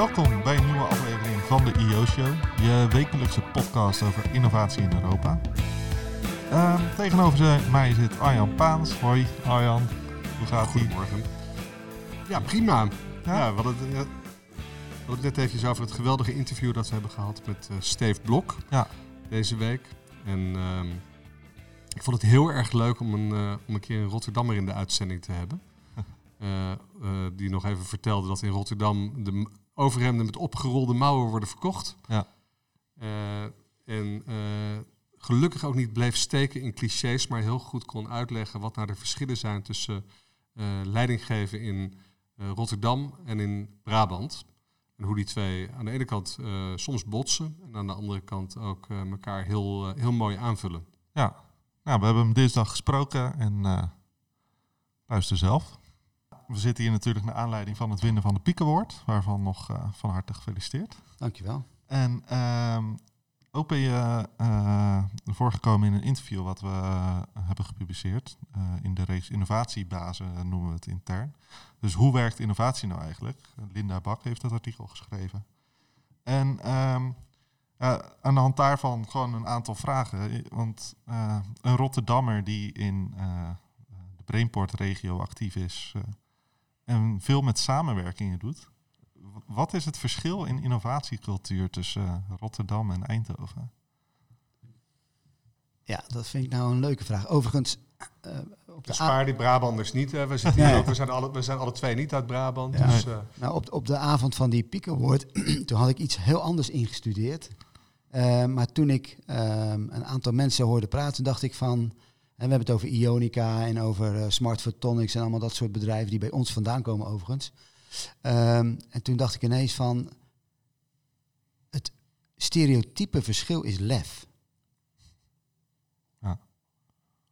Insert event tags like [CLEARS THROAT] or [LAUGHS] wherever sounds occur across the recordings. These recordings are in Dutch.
Welkom bij een nieuwe aflevering van de IO Show, je wekelijkse podcast over innovatie in Europa. Ehm, tegenover mij zit Arjan Paans. Hoi Arjan, hoe gaat het? Goedemorgen. Ja, prima. Ja? we, hadden het, eh, we het net even over het geweldige interview dat we hebben gehad met uh, Steve Blok Ja. deze week. En ehm, ik vond het heel erg leuk om een, eh, om een keer een Rotterdammer in de uitzending te hebben. [LAUGHS] Die nog even vertelde dat in Rotterdam de overhemden met opgerolde mouwen worden verkocht. Ja. Eh, en eh, gelukkig ook niet bleef steken in clichés, maar heel goed kon uitleggen wat nou de verschillen zijn tussen eh leidinggeven in Rotterdam en in Brabant. En hoe die twee aan de ene kant soms botsen en aan de andere kant ook elkaar heel, heel mooi aanvullen. Ja, nou, we hebben hem dinsdag gesproken en luister zelf. We zitten hier natuurlijk naar aanleiding van het winnen van de Piek Award, waarvan nog eh, van harte gefeliciteerd. Dankjewel. En ehm, ook ben je eh, voorgekomen in een interview wat we eh, hebben gepubliceerd. in de reeks Innovatiebazen noemen we het intern. Dus hoe werkt innovatie nou eigenlijk? Linda Bak heeft dat artikel geschreven. En ehm, eh, aan de hand daarvan gewoon een aantal vragen. Want een Rotterdammer die in de Brainport-regio actief is en veel met samenwerkingen doet. Wat is het verschil in innovatiecultuur tussen eh, Rotterdam en Eindhoven? Ja, dat vind ik nou een leuke vraag. Overigens, eh, op, de Dus spaar die Brabanders niet. Hè. We, zitten hier ook, we, zijn alle, we zijn alle twee niet uit Brabant. Ja. Dus, eh, nou, op, op de avond van die Peak Award, [CLEARS THROAT] toen had ik iets heel anders ingestudeerd. Maar toen ik ehm, een aantal mensen hoorde praten, dacht ik van... En we hebben het over Ionica en over eh, Smart Photonics en allemaal dat soort bedrijven die bij ons vandaan komen overigens. Ehm, en toen dacht ik ineens van, het stereotype verschil is lef. Ja.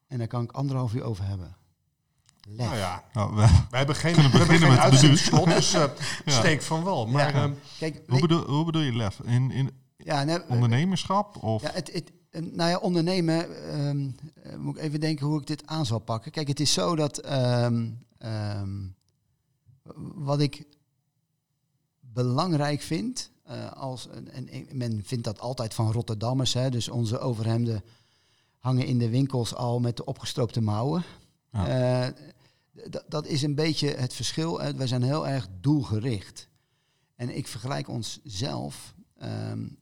En daar kan ik anderhalf uur over hebben. Lef. nou ja, Nou, we- we hebben geen, [LAUGHS] we hebben beginnen geen met dus eh, [LAUGHS] steek van wel. Maar Ja. ehm, Kijk, hoe, bedoel, hoe bedoel je lef? In, in ja, eh, ondernemerschap? Of? Ja, het, het, nou ja, ondernemen, ehm, eh, moet ik even denken hoe ik dit aan zal pakken. Kijk, het is zo dat ehm, ehm, wat ik belangrijk vind, eh, als, en, en men vindt dat altijd van Rotterdammers, hè, dus onze overhemden hangen in de winkels al met de opgestroopte mouwen. Eh, dat is een beetje het verschil. Wij zijn heel erg doelgericht. En ik vergelijk ons zelf.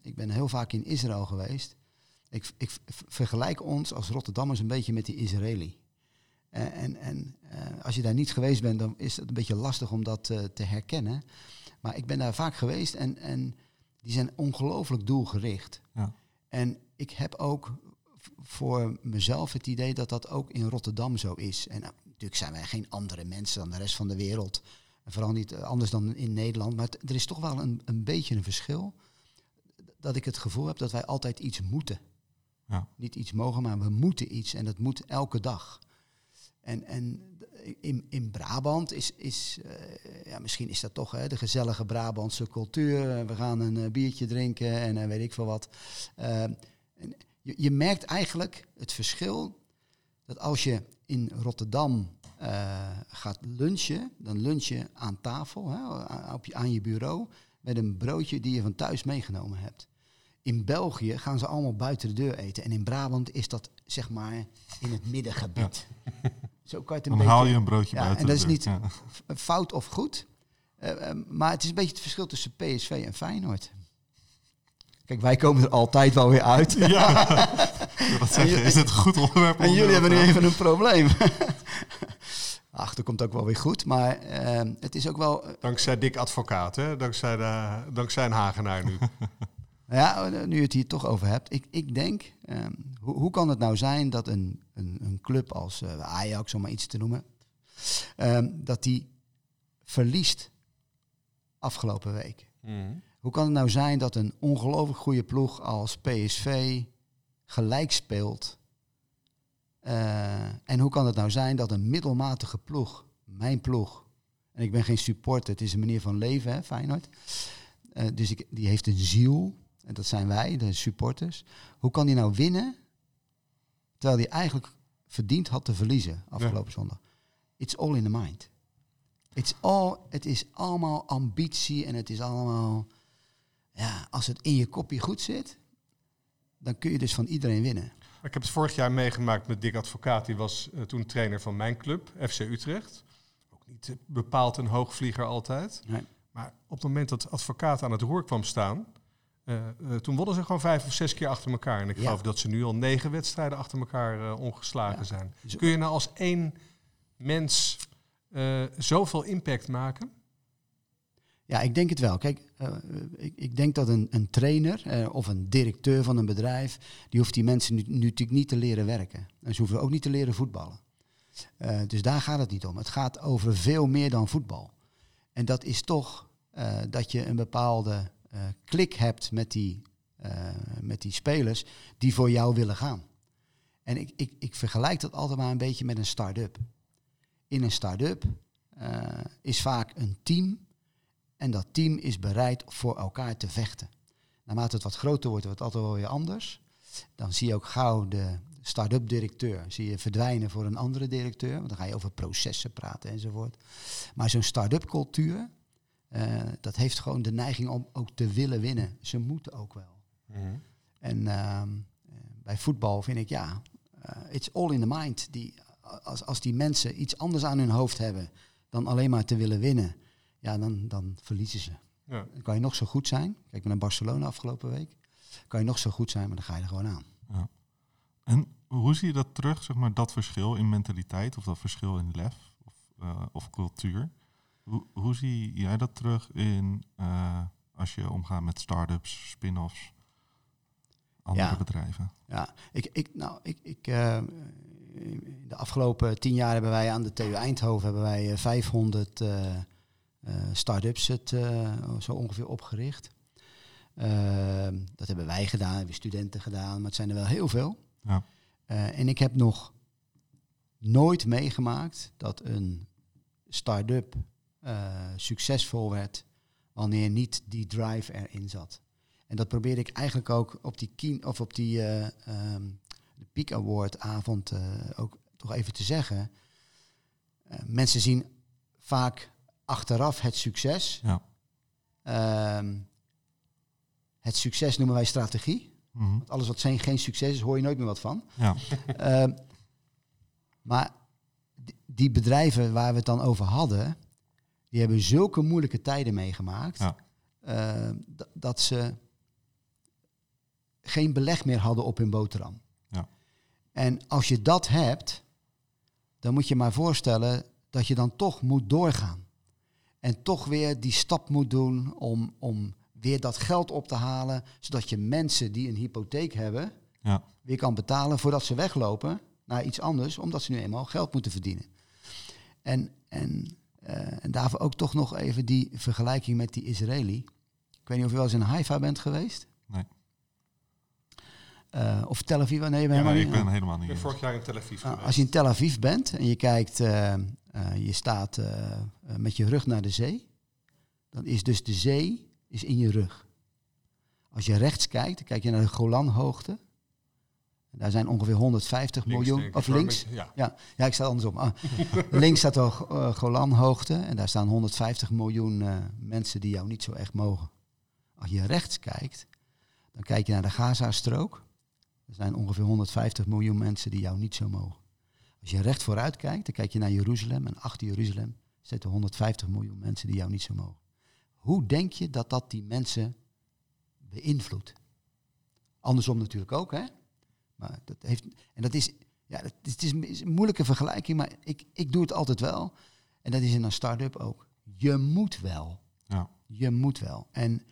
ik ben heel vaak in Israël geweest. Ik, vergelijk ons als Rotterdammers een beetje met die Israëli. Eh, en en eh, als je daar niet geweest bent, dan is het een beetje lastig om dat eh, te herkennen. Maar ik ben daar vaak geweest en, en die zijn ongelooflijk doelgericht. Ja. En ik heb ook voor mezelf het idee dat dat ook in Rotterdam zo is. En nou, natuurlijk zijn wij geen andere mensen dan de rest van de wereld. En vooral niet anders dan in Nederland. Maar er is toch wel een, een beetje een verschil. Dat ik het gevoel heb dat wij altijd iets moeten. Ja. Niet iets mogen, maar we moeten iets. En dat moet elke dag. En, en in, in Brabant is, is eh, ja, misschien is dat toch hè, de gezellige Brabantse cultuur. We gaan een eh, biertje drinken en eh, weet ik veel wat. Je, je merkt eigenlijk het verschil dat als je in Rotterdam gaat lunchen, dan lunch je aan tafel, hè, op je, aan je bureau, met een broodje die je van thuis meegenomen hebt. In België gaan ze allemaal buiten de deur eten. En in Brabant is dat zeg maar in het middengebied. [LAUGHS] Zo kan je het een Dan beetje... haal je een broodje Ja, buiten. en dat is niet- Ja. fout of goed. Eh, eh, maar het is een beetje het verschil tussen PSV en Feyenoord. Kijk, wij komen er altijd wel weer uit. [LAUGHS] Ja, [LAUGHS] dat zeggen. Is dit een goed onderwerp? En jullie hebben nu even een probleem. Ach, dat komt ook wel weer goed. Maar eh, het is ook wel... dankzij Dick Advocaat, hè? Dankzij, de, dankzij een Hagenaar nu. Ja, eh, nu je het hier toch over hebt. Ik, ik denk, ehm, hoe, hoe kan het nou zijn dat een, een, een club als eh, Ajax, om maar iets te noemen, ehm, dat die verliest afgelopen week? Mhm. Hoe kan het nou zijn dat een ongelooflijk goede ploeg als PSV gelijk speelt? Eh, en hoe kan het nou zijn dat een middelmatige ploeg, mijn ploeg, en ik ben geen supporter, het is een manier van leven, hè, Feyenoord. Eh, dus ik, die heeft een ziel, en dat zijn wij, de supporters. Hoe kan die nou winnen, terwijl hij eigenlijk verdiend had te verliezen afgelopen zondag? It's all in the mind. It's all, het is allemaal ambitie en het is allemaal... Ja, als het in je kopje goed zit, dan kun je dus van iedereen winnen. Ik heb het vorig jaar meegemaakt met Dick Advocaat. Die was uh, toen trainer van mijn club, FC Utrecht. Ook niet uh, bepaald een hoogvlieger altijd. Nee. Maar op het moment dat Advocaat aan het roer kwam staan... Uh, toen wonnen ze gewoon vijf of zes keer achter elkaar. En ik Ja. geloof dat ze nu al negen wedstrijden achter elkaar ongeslagen Ja. zijn. Kun je nou als één mens eh, zoveel impact maken? Ja, ik denk het wel. Kijk, eh, ik, ik denk dat een, een trainer eh, of een directeur van een bedrijf, die hoeft die mensen nu, nu natuurlijk niet te leren werken. En ze hoeven ook niet te leren voetballen. Eh, dus daar gaat het niet om. Het gaat over veel meer dan voetbal. En dat is toch eh, dat je een bepaalde eh, klik hebt met die, eh, met die spelers die voor jou willen gaan. En ik, ik, ik vergelijk dat altijd maar een beetje met een start-up. In een start-up eh, is vaak een team en dat team is bereid voor elkaar te vechten. Naarmate het wat groter wordt, wordt het altijd wel weer anders. Dan zie je ook gauw de start-up directeur zie je verdwijnen voor een andere directeur. Want dan ga je over processen praten enzovoort. Maar zo'n start-up cultuur, eh, dat heeft gewoon de neiging om ook te willen winnen. Ze moeten ook wel. En ehm, eh, bij voetbal vind ik, ja, eh, it's all in the mind. Die, als, als die mensen iets anders aan hun hoofd hebben dan alleen maar te willen winnen, ja, dan, dan verliezen ze. Ja. Dan kan je nog zo goed zijn. Kijk naar Barcelona afgelopen week. Kan je nog zo goed zijn, maar dan ga je er gewoon aan. En hoe zie je dat terug, zeg maar, dat verschil in mentaliteit of dat verschil in lef of, of cultuur? Hoe, hoe zie jij dat terug in eh, als je omgaat met start-ups, spin-offs, andere Ja. bedrijven? Ja, ik, ik, nou, ik, ik, in de afgelopen tien jaar hebben wij aan de TU Eindhoven hebben wij eh, 500 eh, eh, start-ups het, zo ongeveer opgericht. Eh, dat hebben wij gedaan, hebben studenten gedaan, maar het zijn er wel heel veel. Ja. En ik heb nog nooit meegemaakt dat een start-up succesvol werd wanneer niet die drive erin zat. En dat probeerde ik eigenlijk ook op die, kien, of op die eh, ehm, de Peak Award avond eh, ook toch even te zeggen. Eh, mensen zien vaak achteraf het succes. Ja. Ehm, het succes noemen wij strategie. Mhm. Want alles wat geen, geen succes is, hoor je nooit meer wat van. ja. Ehm, maar die bedrijven waar we het dan over hadden, die hebben zulke moeilijke tijden meegemaakt. Ja. d- dat ze geen beleg meer hadden op hun boterham. Ja. En als je dat hebt, dan moet je maar voorstellen dat je dan toch moet doorgaan. En toch weer die stap moet doen om, om weer dat geld op te halen, zodat je mensen die een hypotheek hebben, Ja. weer kan betalen voordat ze weglopen naar iets anders, omdat ze nu eenmaal geld moeten verdienen. En, en, eh, en daarvoor ook toch nog even die vergelijking met die Israëli. Ik weet niet of je wel eens in Haifa bent geweest. Nee. Eh, of Tel Aviv. Nee, je bent Ja, helemaal nee, niet. ik ben helemaal Ik niet. ben vorig jaar in Tel Aviv Nou, geweest. als je in Tel Aviv bent en je kijkt, eh, eh, je staat eh, eh, met je rug naar de zee, dan is dus de zee is in je rug. Als je rechts kijkt, dan kijk je naar de Golanhoogte. Daar zijn ongeveer 150 Links, miljoen, of links. Ja. Ja, ja, ik sta andersom. Ah. [LAUGHS] links staat de uh, Golanhoogte en daar staan 150 miljoen eh, mensen die jou niet zo echt mogen. Als je rechts kijkt, dan kijk je naar de Gaza-strook. Er zijn ongeveer 150 miljoen mensen die jou niet zo mogen. Als je recht vooruit kijkt, dan kijk je naar Jeruzalem. En achter Jeruzalem zitten 150 miljoen mensen die jou niet zo mogen. Hoe denk je dat dat die mensen beïnvloedt? Andersom natuurlijk ook, hè? Maar dat heeft, en dat is, ja, dat, het is een, is een moeilijke vergelijking, maar ik, ik doe het altijd wel. En dat is in een start-up ook. Je moet wel. Ja. Je moet wel. En,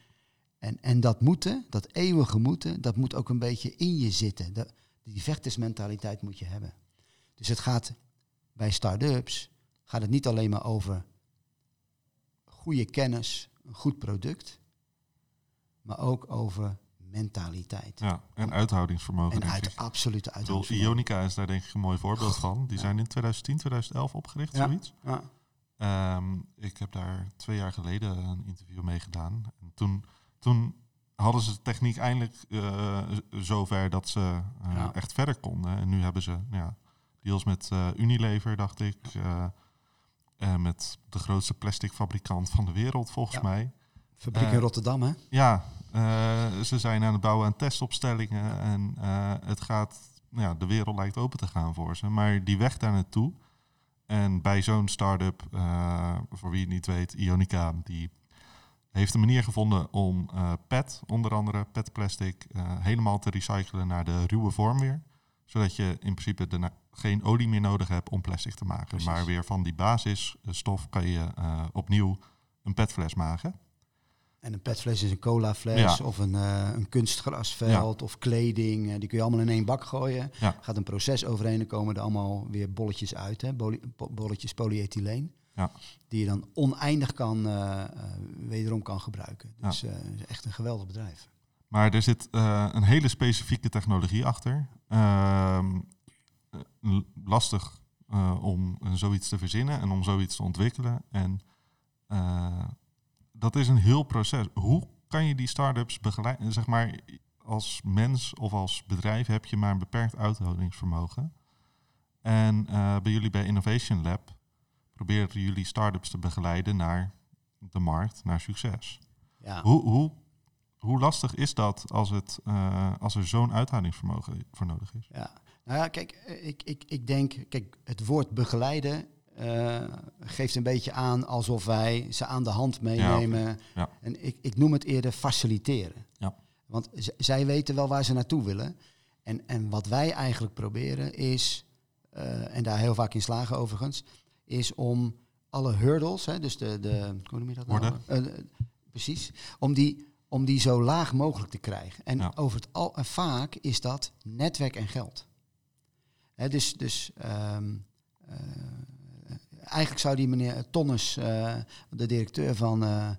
en, en dat moeten, dat eeuwige moeten, dat moet ook een beetje in je zitten. Dat, die vechtersmentaliteit moet je hebben. Dus het gaat bij start-ups, gaat het niet alleen maar over goede kennis, een goed product, maar ook over mentaliteit. ja, en uithoudingsvermogen. en uit absolute uithoudingsvermogen. Ionica is daar denk ik een mooi voorbeeld van. Die Ja. zijn in 2010, 2011 opgericht, Ja. zoiets. Ja. Ehm, ik heb daar twee jaar geleden een interview mee gedaan. En toen, toen hadden ze de techniek eindelijk eh, zover dat ze eh, Ja. echt verder konden. En nu hebben ze ja, deals met eh, Unilever, dacht ik. En met de grootste plasticfabrikant van de wereld, volgens mij. Fabriek in Rotterdam, hè? Ja, ze zijn aan het bouwen aan testopstellingen. En eh, het gaat, ja, de wereld lijkt open te gaan voor ze. Maar die weg daar naartoe. En bij zo'n start-up, eh, voor wie het niet weet, Ionica, die heeft een manier gevonden om eh, PET, onder andere PET-plastic, eh, helemaal te recyclen naar de ruwe vorm weer. Zodat je in principe geen olie meer nodig hebt om plastic te maken. Precies. Maar weer van die basisstof kan je eh, opnieuw een PET-fles maken. En een petfles is een colafles Ja. of een, eh, een kunstgrasveld of kleding. eh, die kun je allemaal in één bak gooien. Ja. Gaat een proces overheen en komen er allemaal weer bolletjes uit. Hè? Bolletjes polyethyleen. Ja. Die je dan oneindig kan, eh, wederom kan gebruiken. Dus echt een geweldig bedrijf. Maar er zit een hele specifieke technologie achter. Ehm, eh, lastig om zoiets te verzinnen en om zoiets te ontwikkelen. En dat is een heel proces. Hoe kan je die start-ups begeleiden? Zeg maar, als mens of als bedrijf heb je maar een beperkt uithoudingsvermogen. En eh, bij jullie bij Innovation Lab proberen jullie start-ups te begeleiden naar de markt, naar succes. Ja. Hoe, hoe, hoe lastig is dat als, het, eh, als er zo'n uithoudingsvermogen voor nodig is? Ja, nou ja, kijk, eh, ik, ik, ik denk, kijk, het woord begeleiden eh, geeft een beetje aan alsof wij ze aan de hand meenemen. Ja. En ik, ik noem het eerder faciliteren. Ja. Want zij weten wel waar ze naartoe willen. En, en wat wij eigenlijk proberen is, eh, en daar heel vaak in slagen overigens, is om alle hurdles, hè, dus de, de hoe noem je dat nou? Eh, precies, om die, om die zo laag mogelijk te krijgen. En Ja. over het al, en vaak is dat netwerk en geld. Hè, dus dus ehm, eh, eigenlijk zou die meneer Tonnes, eh, de directeur van, eh,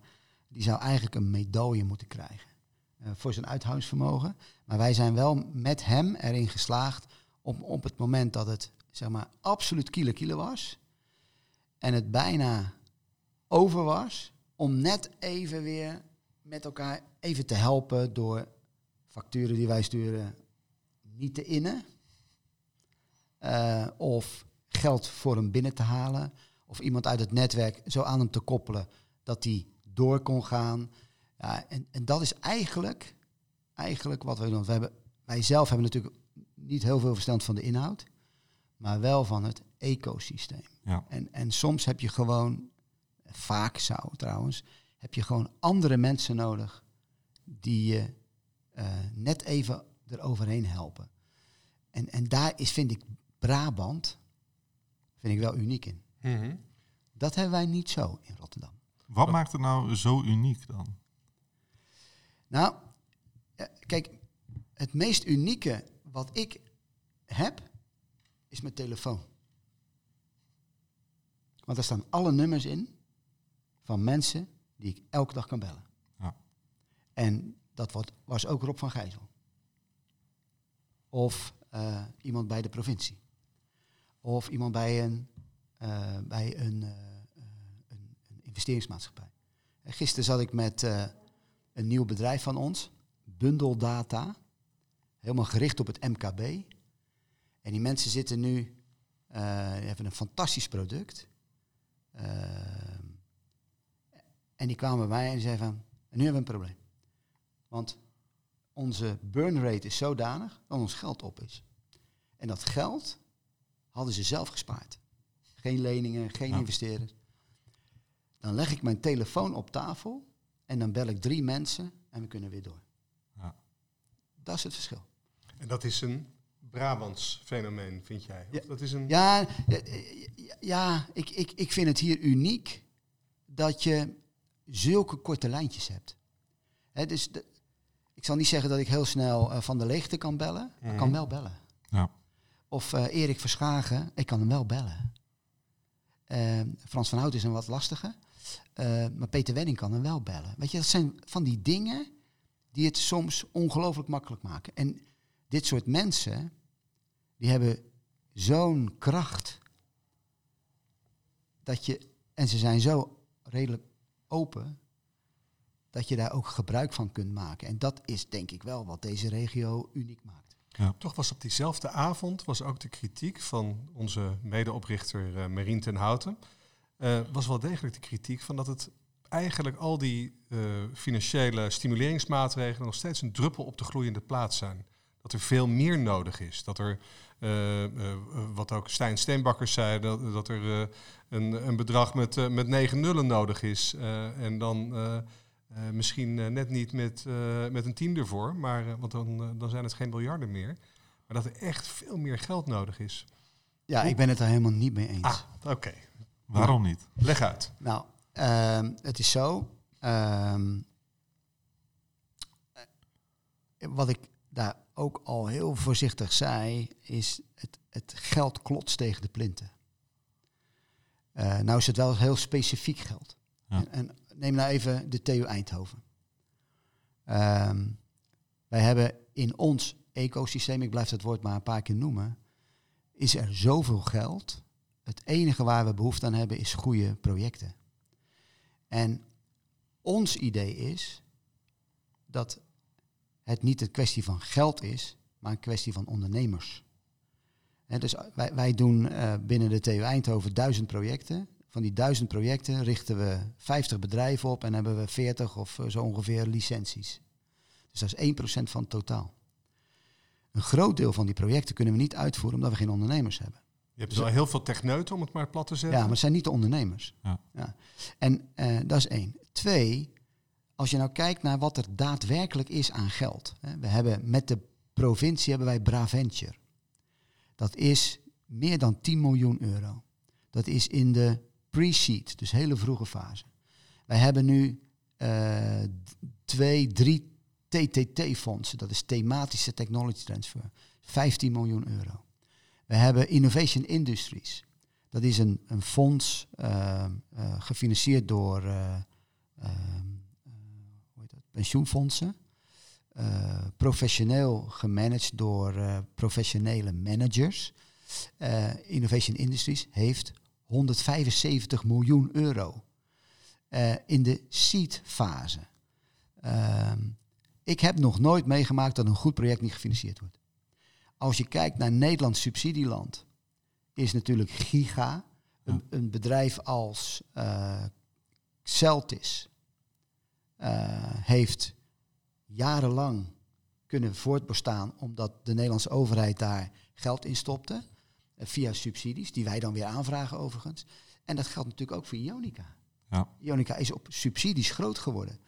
die zou eigenlijk een medaille moeten krijgen eh, voor zijn uithoudingsvermogen. Maar wij zijn wel met hem erin geslaagd om op het moment dat het zeg maar absoluut kilo kilo was en het bijna over was, om net even weer met elkaar even te helpen door facturen die wij sturen niet te innen. Of geld voor hem binnen te halen. Of iemand uit het netwerk zo aan hem te koppelen dat hij door kon gaan. Ja, en, en dat is eigenlijk, eigenlijk wat we doen. We hebben, wij zelf hebben natuurlijk niet heel veel verstand van de inhoud, maar wel van het ecosysteem. Ja. En, en soms heb je gewoon, vaak zou trouwens, heb je gewoon andere mensen nodig die je eh, net even eroverheen helpen. En, en daar is, vind ik, Brabant vind ik wel uniek in. Mhm. Dat hebben wij niet zo in Rotterdam. Wat maakt het nou zo uniek dan? Nou, ja, kijk, het meest unieke wat ik heb, is mijn telefoon. Want daar staan alle nummers in van mensen die ik elke dag kan bellen. Ja. En dat wordt, was ook Rob van Gijzel. Of eh, iemand bij de provincie. Of iemand bij een, eh, bij een, eh, eh, een, een investeringsmaatschappij. En gisteren zat ik met een nieuw bedrijf van ons, Bundle Data. Helemaal gericht op het MKB. En die mensen zitten nu, hebben een fantastisch product. En die kwamen bij mij en zeiden van, nu hebben we een probleem. Want onze burn rate is zodanig dat ons geld op is. En dat geld hadden ze zelf gespaard. Geen leningen, geen Ja. investeren. Dan leg ik mijn telefoon op tafel en dan bel ik drie mensen en we kunnen weer door. Ja. Dat is het verschil. En dat is een Brabants fenomeen, vind jij? Of Ja. dat is een... Ja, ja, ik, ik, ik vind het hier uniek dat je zulke korte lijntjes hebt. Hè, dus de, ik zal niet zeggen dat ik heel snel eh, van de leegte kan bellen, maar ik kan Mhm. wel bellen. Ja. Of eh, Erik Verschagen, ik kan hem wel bellen. Eh, Frans van Hout is een wat lastige, eh, maar Peter Wenning kan hem wel bellen. Weet je, dat zijn van die dingen die het soms ongelooflijk makkelijk maken. En dit soort mensen, die hebben zo'n kracht dat je, en ze zijn zo redelijk open, dat je daar ook gebruik van kunt maken. En dat is denk ik wel wat deze regio uniek maakt. Toch was op diezelfde avond was ook de kritiek van onze medeoprichter eh Marien ten Houten. eh, was wel degelijk de kritiek van dat het eigenlijk al die eh, financiële stimuleringsmaatregelen nog steeds een druppel op de gloeiende plaat zijn. Dat er veel meer nodig is. Dat er, wat ook Stijn Steenbakker zei, dat, dat er een, een bedrag met, met negen nullen nodig is. en dan eh, misschien eh, net niet met, eh, met een tien ervoor, maar, eh, want dan, dan zijn het geen miljarden meer. Maar dat er echt veel meer geld nodig is. Ja, ik ben het daar helemaal niet mee eens. Ah, oké. Waarom niet? Leg uit. Nou, ehm, het is zo. ehm, eh, wat ik daar ook al heel voorzichtig zei, is het, het geld klotst tegen de plinten. Eh, nou is het wel heel specifiek geld. Ja. En, en neem nou even de TU Eindhoven. Ehm, wij hebben in ons ecosysteem, ik blijf dat woord maar een paar keer noemen, is er zoveel geld. Het enige waar we behoefte aan hebben is goede projecten. En ons idee is dat het niet een kwestie van geld is, maar een kwestie van ondernemers. Hè, dus wij, wij doen eh, binnen de TU Eindhoven duizend projecten. Van die duizend projecten richten we 50 bedrijven op en hebben we 40 of eh, zo ongeveer licenties. Dus dat is 1% van het totaal. Een groot deel van die projecten kunnen we niet uitvoeren omdat we geen ondernemers hebben. Je hebt wel heel veel techneuten, om het maar plat te zetten. Ja, maar het zijn niet de ondernemers. Ja. En eh, dat is één. Twee, als je nou kijkt naar wat er daadwerkelijk is aan geld. Hè, we hebben met de provincie hebben wij Braventure. Dat is meer dan 10 miljoen euro. Dat is in de pre-seed, dus hele vroege fase. Wij hebben nu eh, twee, drie TTT-fondsen. Dat is thematische technology transfer. 15 miljoen euro. We hebben Innovation Industries. Dat is een, een fonds eh, eh, gefinancierd door hoe dat? pensioenfondsen. Professioneel gemanaged door professionele managers. Innovation Industries heeft 175 miljoen euro eh, in de seed fase. Ehm, ik heb nog nooit meegemaakt dat een goed project niet gefinancierd wordt. Als je kijkt naar Nederlands subsidieland, is natuurlijk Giga, een, een bedrijf als eh, Celtis, eh, heeft jarenlang kunnen voortbestaan omdat de Nederlandse overheid daar geld in stopte. Eh, via subsidies, die wij dan weer aanvragen overigens. En dat geldt natuurlijk ook voor Ionica. Ja. Ionica is op subsidies groot geworden.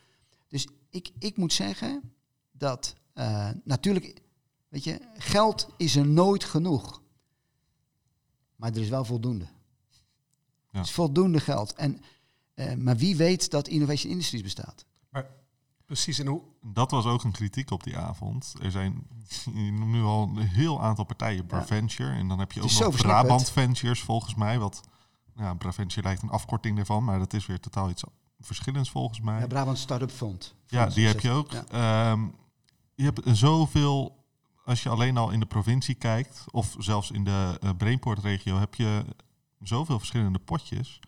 Dus ik, ik moet zeggen dat eh, natuurlijk, weet je, geld is er nooit genoeg. Maar er is wel voldoende. Ja. Er is voldoende geld. En, eh, maar wie weet dat Innovation Industries bestaat? Precies, en hoe... Dat was ook een kritiek op die avond. Er zijn [LAUGHS] je noemt nu al een heel aantal partijen. Braventure. En dan heb je ook nog. Brabant Ventures volgens mij. Wat, ja, Braventure lijkt een afkorting daarvan. Maar dat is weer totaal iets verschillends volgens mij. Ja, Brabant Startup Fund. Ja, die heb je ook. Ja. Ehm, je hebt zoveel, als je alleen al in de provincie kijkt, of zelfs in de eh, Brainport-regio, heb je zoveel verschillende potjes.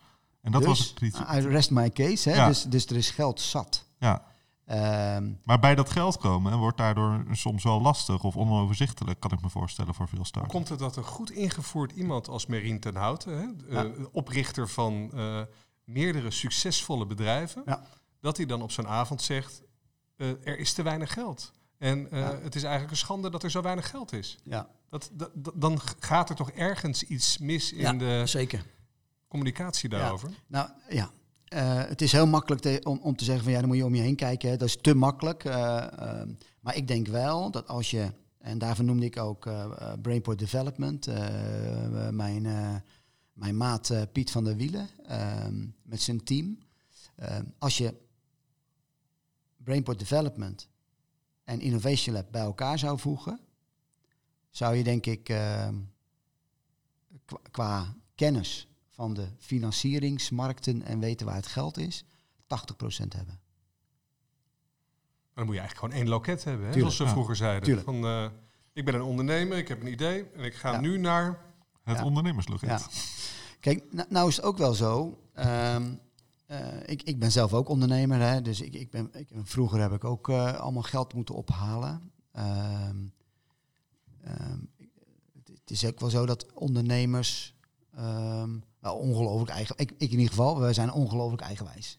En dat was dus, het kritiek. I rest my case. Hè? Ja. Dus, dus er is geld zat. Ja, Ehm, maar bij dat geld komen wordt daardoor soms wel lastig of onoverzichtelijk, kan ik me voorstellen, voor veel Hoe starters. komt het dat een goed ingevoerd iemand als Merien ten Houten, hè, Ja. eh, oprichter van eh, meerdere succesvolle bedrijven, Ja. dat hij dan op zo'n avond zegt, eh, er is te weinig geld. En eh, Ja. het is eigenlijk een schande dat er zo weinig geld is. ja, Dat, dat, dat- dan gaat er toch ergens iets mis in Ja, de zeker. communicatie daarover. Nou ja, Eh, het is heel makkelijk te- om, om te zeggen van ja, dan moet je om je heen kijken. Hè. Dat is te makkelijk. eh, ehm, maar ik denk wel dat als je, en daarvoor noemde ik ook eh, Brainport Development, mijn, mijn maat Piet van der Wielen ehm, met zijn team. Ehm, als je Brainport Development en Innovation Lab bij elkaar zou voegen, zou je denk ik qua kennis van de financieringsmarkten en weten waar het geld is, 80% hebben. Dan moet je eigenlijk gewoon één loket hebben, hè? Tuurlijk. zoals Ja. vroeger zeiden. Tuurlijk. Van, eh, ik ben een ondernemer, ik heb een idee en ik ga Ja. nu naar... Het Ja. ondernemersloket. Ja. Kijk, nou, is het ook wel zo. ehm, eh, ik, ik ben zelf ook ondernemer, hè, dus ik, ik ben, ik, vroeger heb ik ook eh, allemaal geld moeten ophalen. Ehm, ehm, het, het is ook wel zo dat ondernemers ehm, wel ongelooflijk eigen. Ik, ik in ieder geval, we zijn ongelooflijk eigenwijs.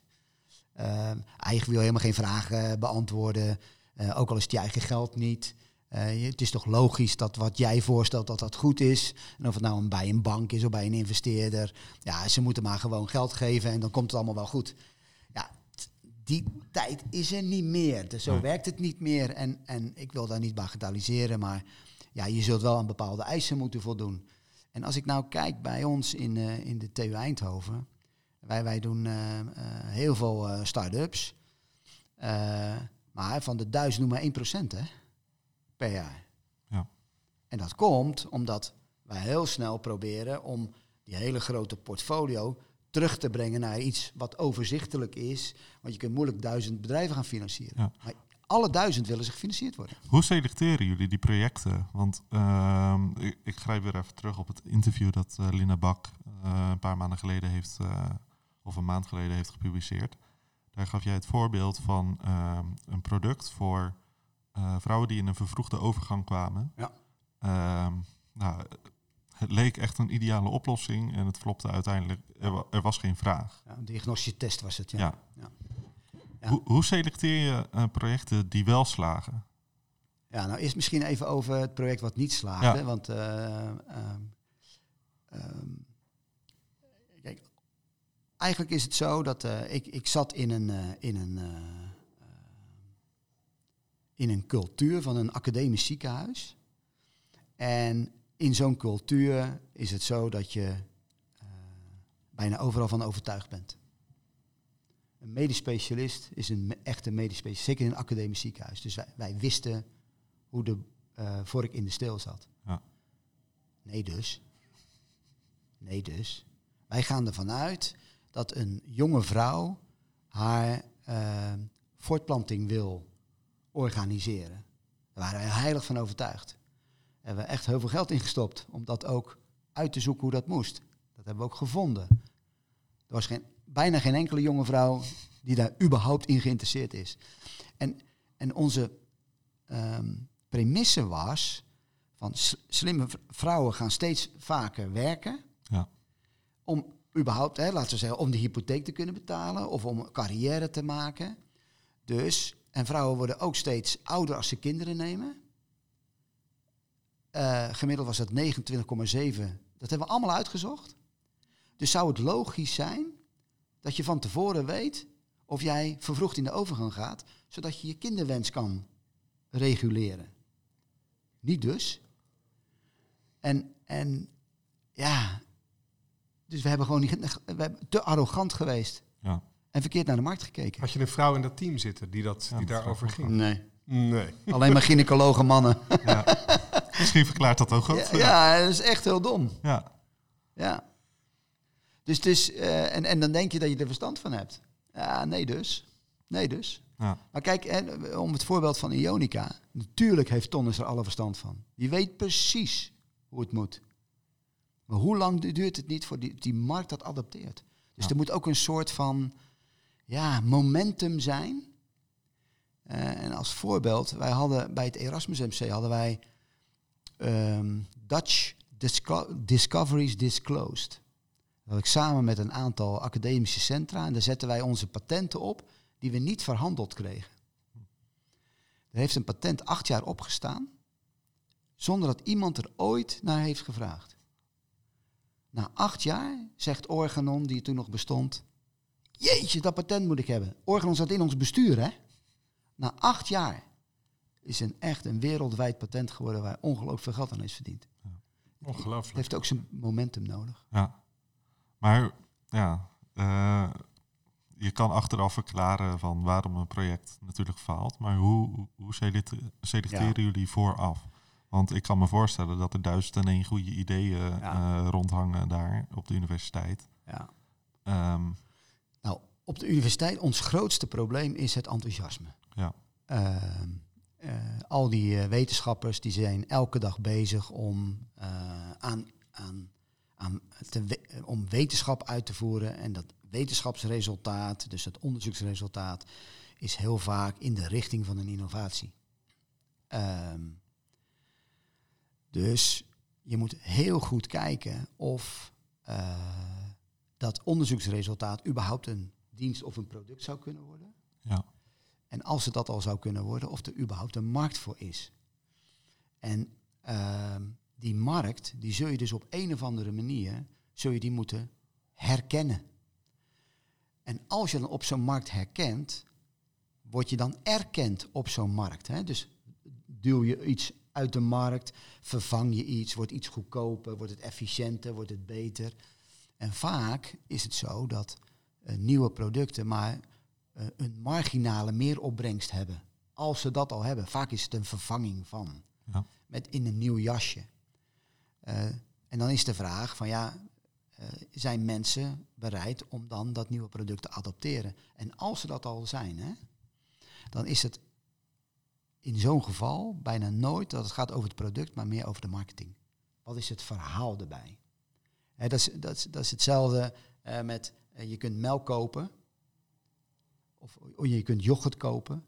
Uh, eigen wil helemaal geen vragen beantwoorden. Uh, ook al is het je eigen geld niet. Uh, het is toch logisch dat wat jij voorstelt dat dat goed is. En of het nou bij een bank is of bij een investeerder. Ja, ze moeten maar gewoon geld geven en dan komt het allemaal wel goed. Ja, die tijd is er niet meer. Dus zo werkt het niet meer. En, en ik wil daar niet bagatelliseren, maar ja, je zult wel aan bepaalde eisen moeten voldoen. En als ik nou kijk bij ons in, uh, in de TU Eindhoven. Wij, wij doen uh, heel veel start-ups. maar van de duizend noem maar 1% hè per jaar. Ja. En dat komt omdat wij heel snel proberen om die hele grote portfolio terug te brengen naar iets wat overzichtelijk is. Want je kunt moeilijk duizend bedrijven gaan financieren. Ja. Maar alle duizend willen zich gefinancierd worden. Hoe selecteren jullie die projecten? Want uh, ik, ik, grijp weer even terug op het interview dat uh, Lina Bak uh, een paar maanden geleden heeft, uh, of een maand geleden heeft gepubliceerd. Daar gaf jij het voorbeeld van ehm, een product voor vrouwen die in een vervroegde overgang kwamen. Ja. Uh, nou, het leek echt een ideale oplossing en het flopte uiteindelijk. Er, wa er was geen vraag. Ja, een diagnostiettest was het, ja. ja. ja. Hoe, hoe, selecteer je uh, projecten die wel slagen? Ja, nou eerst misschien even over het project wat niet slaagde. Want um, um, kijk, eigenlijk is het zo dat uh, ik, ik zat in een, in een in een cultuur van een academisch ziekenhuis. En in zo'n cultuur is het zo dat je uh, bijna overal van overtuigd bent. Een medisch specialist is een echte medisch specialist, zeker in een academisch ziekenhuis. Dus wij, wij wisten hoe de uh, vork in de steel zat. Ja. Nee dus. Nee dus. Wij gaan ervan uit dat een jonge vrouw haar uh, voortplanting wil organiseren. Daar waren we heilig van overtuigd. Daar hebben we echt heel veel geld in gestopt om dat ook uit te zoeken hoe dat moest. Dat hebben we ook gevonden. Er was geen, bijna geen enkele jonge vrouw die daar überhaupt in geïnteresseerd is. En, en onze um, premisse was van slimme vrouwen gaan steeds vaker werken. Ja. Om überhaupt, hè, laten we zeggen, om de hypotheek te kunnen betalen of om een carrière te maken. Dus en vrouwen worden ook steeds ouder als ze kinderen nemen. Uh, gemiddeld was dat 29,7. Dat hebben we allemaal uitgezocht. Dus zou het logisch zijn dat je van tevoren weet of jij vervroegd in de overgang gaat, zodat je je kinderwens kan reguleren. Niet dus. En, en ja, dus we hebben gewoon niet, we hebben te arrogant geweest. Ja. En verkeerd naar de markt gekeken. Had je een vrouw in dat team zitten die, dat, Ja, die daarover ging? Nee. Nee. [LAUGHS] Alleen maar gynaecologen mannen. Ja. Misschien verklaart dat ook goed. Ja, ja, dat is echt heel dom. Ja. Ja. Dus het is, eh, en, en dan denk je dat je er verstand van hebt. Ja, nee dus. Nee dus. Ja. Maar kijk, hè, om het voorbeeld van Ionica. Natuurlijk heeft Tonnes er alle verstand van. Die weet precies hoe het moet. Maar hoe lang duurt het niet voor die, die markt dat adapteert? Dus Ja. er moet ook een soort van ja, momentum zijn. Eh, en als voorbeeld, wij hadden bij het Erasmus MC hadden wij ehm, Dutch Disco- Discoveries Disclosed. Dat ik samen met een aantal academische centra en daar zetten wij onze patenten op die we niet verhandeld kregen. Er heeft een patent acht jaar opgestaan zonder dat iemand er ooit naar heeft gevraagd. Na acht jaar zegt Organon, die toen nog bestond, jeetje, dat patent moet ik hebben. Organon zat in ons bestuur, hè? Na acht jaar is een echt een wereldwijd patent geworden waar ongelooflijk veel geld aan is verdiend. Het Ongelooflijk. heeft ook zijn momentum nodig. Ja. Maar ja, eh, je kan achteraf verklaren van waarom een project natuurlijk faalt. Maar hoe, hoe select- selecteren jullie vooraf? Want ik kan me voorstellen dat er duizend en één goede ideeën Ja. eh, rondhangen daar op de universiteit. Ja. Ehm, Nou, op de universiteit, ons grootste probleem is het enthousiasme. ja, Ehm, eh, al die wetenschappers die zijn elke dag bezig om, aan, aan, aan te we- om wetenschap uit te voeren. En dat wetenschapsresultaat, dus het onderzoeksresultaat, is heel vaak in de richting van een innovatie. Ehm, dus je moet heel goed kijken of eh, dat onderzoeksresultaat überhaupt een dienst of een product zou kunnen worden. Ja. En als het dat al zou kunnen worden, of er überhaupt een markt voor is. En ehm, die markt, die zul je dus op een of andere manier, zul je die moeten herkennen. En als je dan op zo'n markt herkent, word je dan erkend op zo'n markt. Hè? Dus duw je iets uit de markt, vervang je iets, wordt iets goedkoper, wordt het efficiënter, wordt het beter. En vaak is het zo dat eh, nieuwe producten maar eh, een marginale meeropbrengst hebben. Als ze dat al hebben. Vaak is het een vervanging van. Ja. Met in een nieuw jasje. Eh, en dan is de vraag van ja, eh, zijn mensen bereid om dan dat nieuwe product te adopteren? En als ze dat al zijn, hè, dan is het in zo'n geval bijna nooit dat het gaat over het product, maar meer over de marketing. Wat is het verhaal erbij? Dat, is, dat, is, dat is hetzelfde eh, met je kunt melk kopen of, of je kunt yoghurt kopen,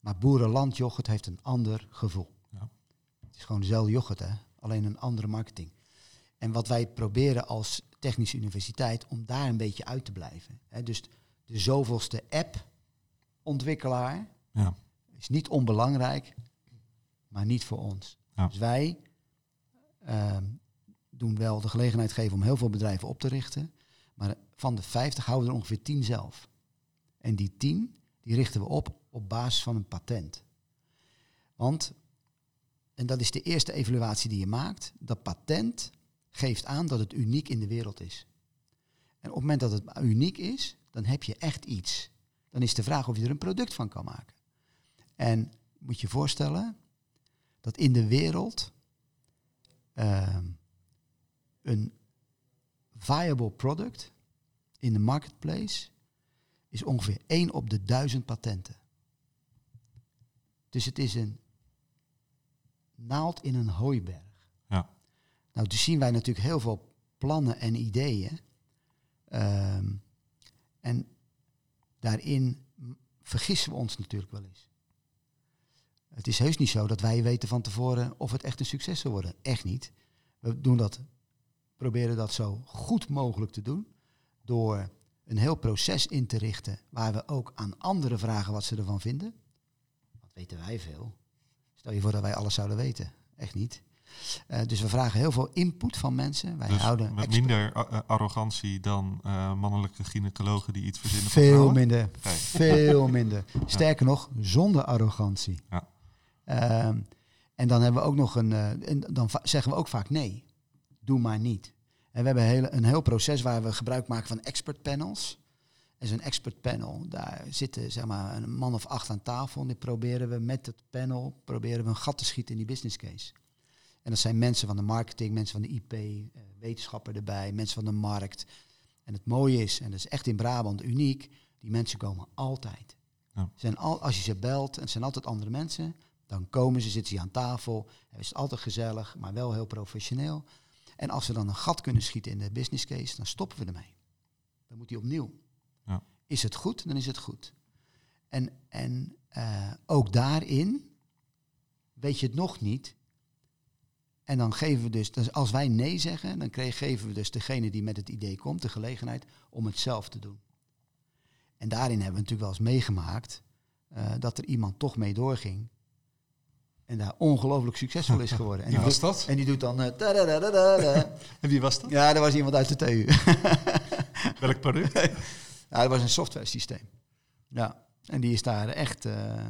maar boerenland yoghurt heeft een ander gevoel. Ja. Het is gewoon dezelfde yoghurt, hè? Alleen een andere marketing. En wat wij proberen als technische universiteit om daar een beetje uit te blijven. Hè? Dus de zoveelste app-ontwikkelaar Ja. is niet onbelangrijk, maar niet voor ons. Ja. Dus wij ehm, doen wel de gelegenheid geven om heel veel bedrijven op te richten. Maar van de 50 houden we er ongeveer 10 zelf. En die 10, die richten we op op basis van een patent. Want, en dat is de eerste evaluatie die je maakt, dat patent geeft aan dat het uniek in de wereld is. En op het moment dat het uniek is, dan heb je echt iets. Dan is de vraag of je er een product van kan maken. En moet je voorstellen dat in de wereld ehm, een viable product in de marketplace is ongeveer 1 op de duizend patenten. Dus het is een naald in een hooiberg. Ja. Nou, dus zien wij natuurlijk heel veel plannen en ideeën. Ehm, en daarin vergissen we ons natuurlijk wel eens. Het is heus niet zo dat wij weten van tevoren of het echt een succes zal worden. Echt niet. We doen dat, proberen dat zo goed mogelijk te doen. Door een heel proces in te richten waar we ook aan anderen vragen wat ze ervan vinden. Wat weten wij veel? Stel je voor dat wij alles zouden weten. Echt niet. Eh, dus we vragen heel veel input van mensen. Wij Dus houden met minder arrogantie dan eh, mannelijke gynaecologen die iets verzinnen veel minder. Veel [LAUGHS] minder. Sterker nog, zonder arrogantie. Ja. Ehm, en dan hebben we ook nog een. eh, en dan zeggen we ook vaak nee. Doe maar niet. En we hebben hele, een heel proces waar we gebruik maken van expert panels. En zo'n expert panel, daar zitten zeg maar een man of acht aan tafel. En die proberen we met het panel proberen we een gat te schieten in die business case. En dat zijn mensen van de marketing, mensen van de IP, eh, wetenschapper erbij, mensen van de markt. En het mooie is, en dat is echt in Brabant uniek, die mensen komen altijd. Ja. Zijn al, als je ze belt, en het zijn altijd andere mensen, dan komen ze, zitten ze aan tafel. Het is altijd gezellig, maar wel heel professioneel. En als ze dan een gat kunnen schieten in de business case, dan stoppen we ermee. Dan moet hij opnieuw. Is het goed, dan is het goed. En, en eh, ook daarin weet je het nog niet. En dan geven we dus, dus als wij nee zeggen, dan geven we dus degene die met het idee komt de gelegenheid om het zelf te doen. En daarin hebben we natuurlijk wel eens meegemaakt eh, dat er iemand toch mee doorging. En daar ongelooflijk succesvol is geworden. En Wie die was dat? En die doet dan... tadadadadada. En wie was dat? ja, er was iemand uit de TU. Welk product? [LAUGHS] Ja, dat was een software systeem. Ja, en die is daar echt eh,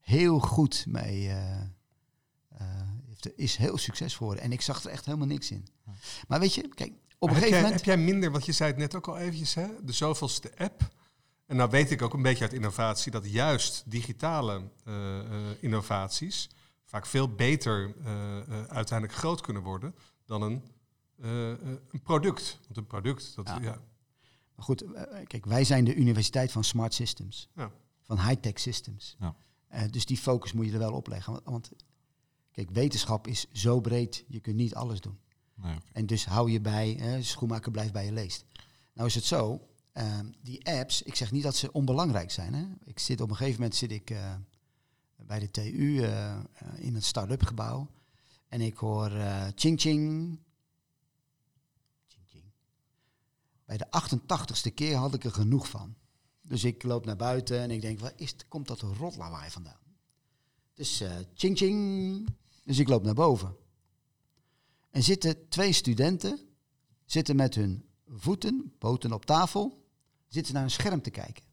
heel goed mee. eh, eh, heeft- is heel succesvol geworden. En ik zag er echt helemaal niks in. Maar weet je, kijk, op een gegeven jij, moment... heb jij minder, want je zei het net ook al eventjes, hè? de zoveelste app. En nou weet ik ook een beetje uit innovatie dat juist digitale eh, eh, innovaties vaak veel beter eh, eh, uiteindelijk groot kunnen worden dan een, eh, eh, een product. Want een product, dat, Ja. ja. Maar goed, eh, kijk, wij zijn de universiteit van smart systems. Ja. Van high-tech systems. Ja. Eh, dus die focus moet je er wel op leggen. Want, want kijk, wetenschap is zo breed, je kunt niet alles doen. Nee. En dus hou je bij, hè, schoenmaker blijft bij je leest. Nou is het zo, ehm, die apps, ik zeg niet dat ze onbelangrijk zijn. Hè. Ik zit op een gegeven moment zit ik eh, bij de TU eh, eh, in het start-up gebouw. En ik hoor eh ching ching. Ching ching. Bij de 88ste keer had ik er genoeg van. Dus ik loop naar buiten en ik denk, waar is, komt dat rotlawaai vandaan? Dus uh, ching ching. Dus ik loop naar boven. En zitten twee studenten, zitten met hun voeten, poten op tafel, zitten naar een scherm te kijken.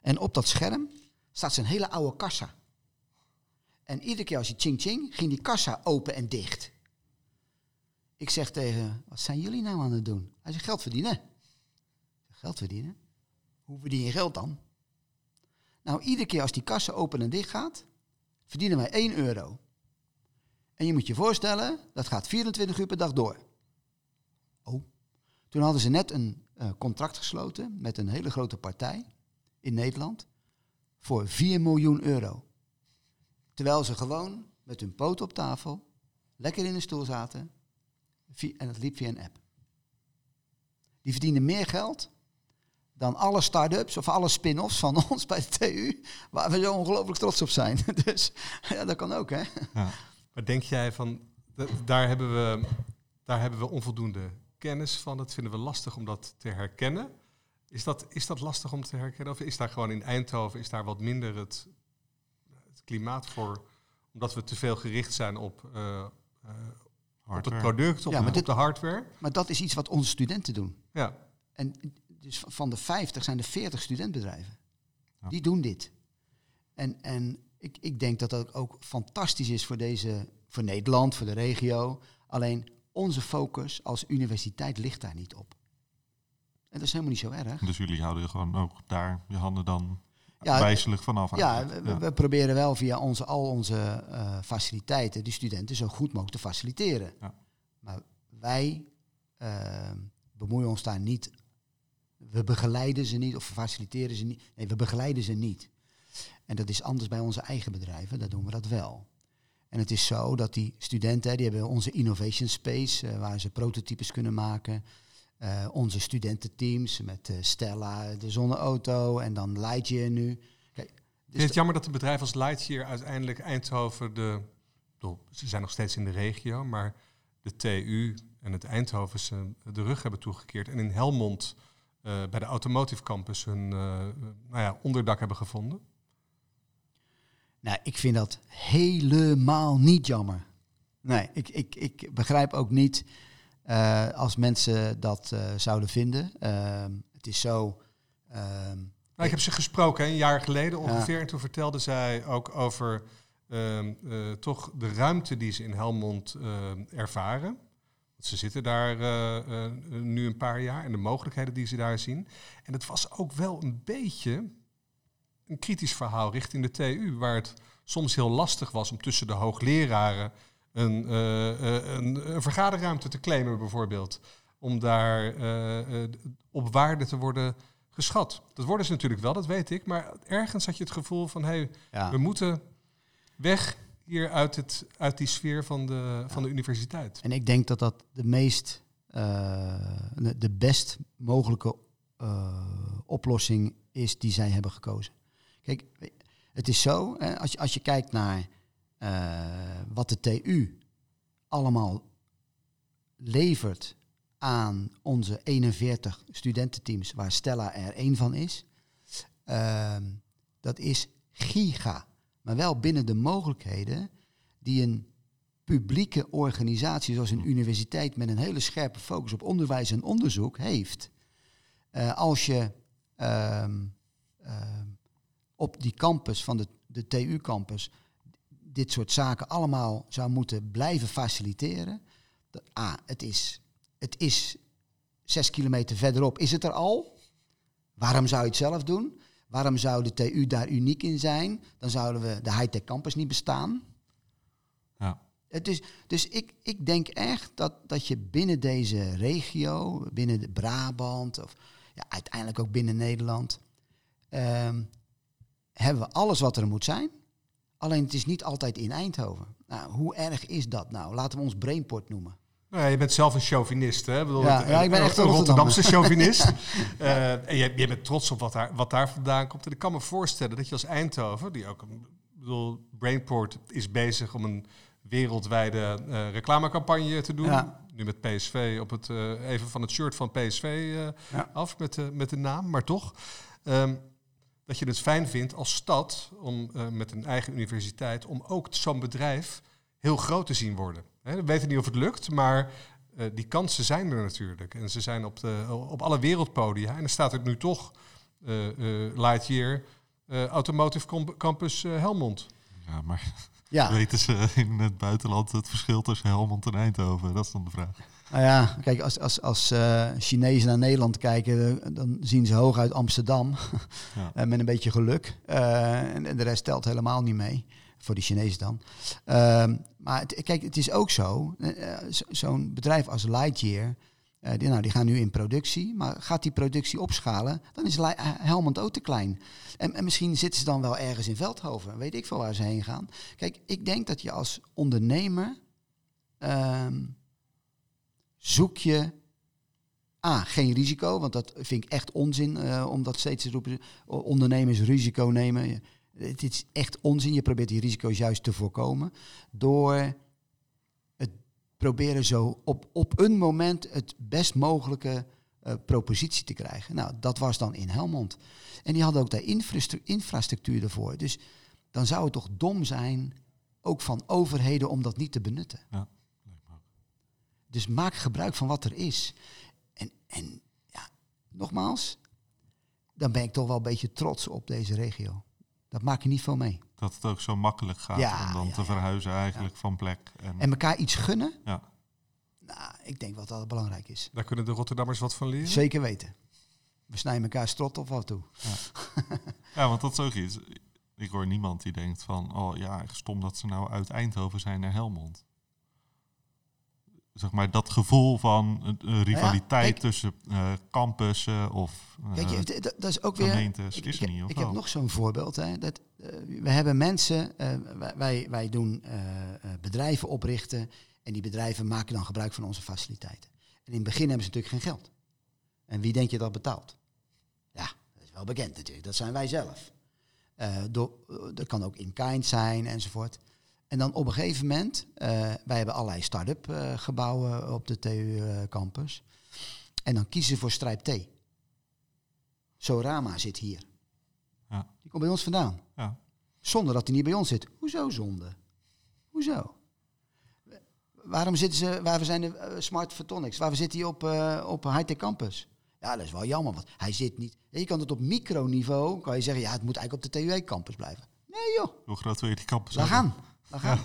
En op dat scherm staat zijn hele oude kassa. En iedere keer als je ching ching, ging die kassa open en dicht. Ik zeg tegen, wat zijn jullie nou aan het doen? Hij zegt, geld verdienen. Geld verdienen? Hoe verdien je geld dan? Nou, iedere keer als die kassa open en dicht gaat, verdienen wij 1 euro. En je moet je voorstellen, dat gaat 24 uur per dag door. Oh. Toen hadden ze net een uh, contract gesloten met een hele grote partij in Nederland voor 4 miljoen euro. Terwijl ze gewoon met hun poot op tafel, lekker in een stoel zaten en het liep via een app. Die verdienen meer geld dan alle start-ups of alle spin-offs van [LAUGHS] ons bij de TU, waar we zo ongelooflijk trots op zijn. [LAUGHS] Dus ja, dat kan ook, hè? Ja. Maar denk jij van, daar hebben, we, daar hebben we onvoldoende kennis van, dat vinden we lastig om dat te herkennen. Is dat, is dat lastig om te herkennen? Of is daar gewoon in Eindhoven, is daar wat minder het, het klimaat voor, omdat we te veel gericht zijn op, uh, uh, op het product, op, ja, maar dit, de hardware? Maar dat is iets wat onze studenten doen. Ja. En dus van de 50 zijn er 40 studentbedrijven. Die doen dit. En, en ik, ik denk dat dat ook fantastisch is voor, deze, voor Nederland, voor de regio. Alleen onze focus als universiteit ligt daar niet op. En dat is helemaal niet zo erg. Dus jullie houden gewoon ook daar je handen dan ja, vanaf. Ja, we, we, proberen wel via onze, al onze uh, faciliteiten die studenten zo goed mogelijk te faciliteren. Ja. Maar wij uh, bemoeien ons daar niet we begeleiden ze niet of we faciliteren ze niet. Nee, we begeleiden ze niet. En dat is anders bij onze eigen bedrijven, daar doen we dat wel. En het is zo dat die studenten, die hebben onze innovation space, uh, waar ze prototypes kunnen maken. Uh, onze studententeams met uh, Stella, de zonneauto en dan Lightyear nu. Kijk, dus is het jammer dat een bedrijf als Lightyear uiteindelijk Eindhoven de... ze zijn nog steeds in de regio, maar de TU en het Eindhovense de rug hebben toegekeerd. En in Helmond uh, bij de Automotive Campus hun nou ja, onderdak hebben gevonden? Nou, ik vind dat helemaal niet jammer. Nee, ik, ik, ik begrijp ook niet uh, als mensen dat zouden vinden. Ehm, het is zo. Ehm, nou, ik heb ze gesproken een jaar geleden ongeveer. En toen vertelde zij ook over ehm, toch de ruimte die ze in Helmond ervaren. Ze zitten daar nu een paar jaar en de mogelijkheden die ze daar zien. En het was ook wel een beetje een kritisch verhaal richting de TU, waar het soms heel lastig was om tussen de hoogleraren een, uh, een, een, vergaderruimte te claimen, bijvoorbeeld. Om daar op waarde te worden geschat. Dat worden ze natuurlijk wel, dat weet ik. Maar ergens had je het gevoel van, hé, hey, we moeten weg hier uit, het, uit die sfeer van de, van de universiteit. En ik denk dat dat de meest, uh, de best mogelijke uh, oplossing is die zij hebben gekozen. Kijk, het is zo, hè, als, je, als je kijkt naar uh, wat de TU allemaal levert aan onze 41 studententeams, waar Stella er één van is, ehm, dat is giga maar wel binnen de mogelijkheden die een publieke organisatie zoals een universiteit met een hele scherpe focus op onderwijs en onderzoek heeft. Uh, als je uh, uh, op die campus van de, de TU-campus dit soort zaken allemaal zou moeten blijven faciliteren. A, ah, het is, het is zes kilometer verderop. Is het er al? Waarom zou je het zelf doen? Waarom zou de TU daar uniek in zijn? Dan zouden we de high-tech campus niet bestaan. Ja. Het is, dus ik, ik denk echt dat, dat je binnen deze regio, binnen de Brabant, of ja, uiteindelijk ook binnen Nederland, um, hebben we alles wat er moet zijn. Alleen het is niet altijd in Eindhoven. Nou, hoe erg is dat nou? Laten we ons Brainport noemen. Nou, je bent zelf een chauvinist, hè? Bedoel, ja, ja, ik ben echt een Rotterdamse [LAUGHS] chauvinist. uh, [LAUGHS] en je, je, bent trots op wat daar, wat daar vandaan komt. En ik kan me voorstellen dat je als Eindhoven, die ook, een, bedoel, Brainport is bezig om een wereldwijde uh, reclamecampagne te doen. Nu nu met PSV op het, eh, even van het shirt van PSV eh, Ja. af met, de met de naam, maar toch. ehm, dat je het fijn vindt als stad, om, eh, met een eigen universiteit, om ook zo'n bedrijf heel groot te zien worden. Hè, we weten niet of het lukt, maar eh, die kansen zijn er natuurlijk. En ze zijn op, de, op alle wereldpodia. En er staat ook nu toch eh eh Lightyear eh, Automotive Com- Campus eh, Helmond. Ja, maar Ja, [LAUGHS] weten ze in het buitenland het verschil tussen Helmond en Eindhoven? Dat is dan de vraag. Nou ja, kijk, als, als, als eh, Chinezen naar Nederland kijken, eh, dan zien ze hooguit Amsterdam. [LAUGHS] Ja. Eh, met een beetje geluk. En, en de rest telt helemaal niet mee. Voor die Chinezen dan. Ehm, maar het- kijk, het is ook zo. zo- Zo'n bedrijf als Lightyear. die, nou, die gaan nu in productie. Maar gaat die productie opschalen, dan is Helmond ook te klein. En, en misschien zitten ze dan wel ergens in Veldhoven. Weet ik veel waar ze heen gaan. Kijk, ik denk dat je als ondernemer. ehm, zoek je A, geen risico, want dat vind ik echt onzin eh, om dat steeds te roepen. Ondernemers risico nemen. Het is echt onzin. Je probeert die risico's juist te voorkomen door het proberen zo op, op een moment het best mogelijke eh, propositie te krijgen. Nou, dat was dan in Helmond. En die hadden ook daar infrastru- infrastructuur ervoor. Dus dan zou het toch dom zijn, ook van overheden, om dat niet te benutten. Ook. Dus maak gebruik van wat er is. En, en ja, nogmaals, dan ben ik toch wel een beetje trots op deze regio. Dat maak je niet veel mee. Dat het ook zo makkelijk gaat Ja, om dan ja, te verhuizen eigenlijk van plek. En, En elkaar iets gunnen, ja. nou, ik denk wat dat belangrijk is. Daar kunnen de Rotterdammers wat van leren. Zeker weten. We snijden elkaar strot op af en toe. [LAUGHS] ja, want dat is ook iets. Ik hoor niemand die denkt van, oh ja, stom dat ze nou uit Eindhoven zijn naar Helmond. Zeg maar dat gevoel van een rivaliteit tussen eh, campussen of Kijk, je, d- d- dat is ook weer... gemeentes Ik, is er niet. Of ik heb nog zo'n voorbeeld. Hè, dat, eh, we hebben mensen, wij- wij, doen bedrijven oprichten en die bedrijven maken dan gebruik van onze faciliteiten. En in het begin hebben ze natuurlijk geen geld. En wie denk je dat betaalt? Ja, dat is wel bekend natuurlijk. Dat zijn wij zelf. Door, dat kan ook in kind zijn enzovoort. En dan op een gegeven moment, eh, wij hebben allerlei start-up eh, gebouwen op de TU eh, campus. En dan kiezen ze voor Strijp T. Sorama zit hier. Ja. Die komt bij ons vandaan. Ja. Zonder dat hij niet bij ons zit. Hoezo zonde? Hoezo? Waarom zitten ze, waar zijn de Smart Photonics? Waarom zit hij op, op Hightech Campus? Ja, dat is wel jammer, want hij zit niet... Je kan het op microniveau, kan je zeggen, ja, het moet eigenlijk op de TUE Campus blijven. Nee joh, Hoe groot wil je die campus hebben? gaan. Laat gaan.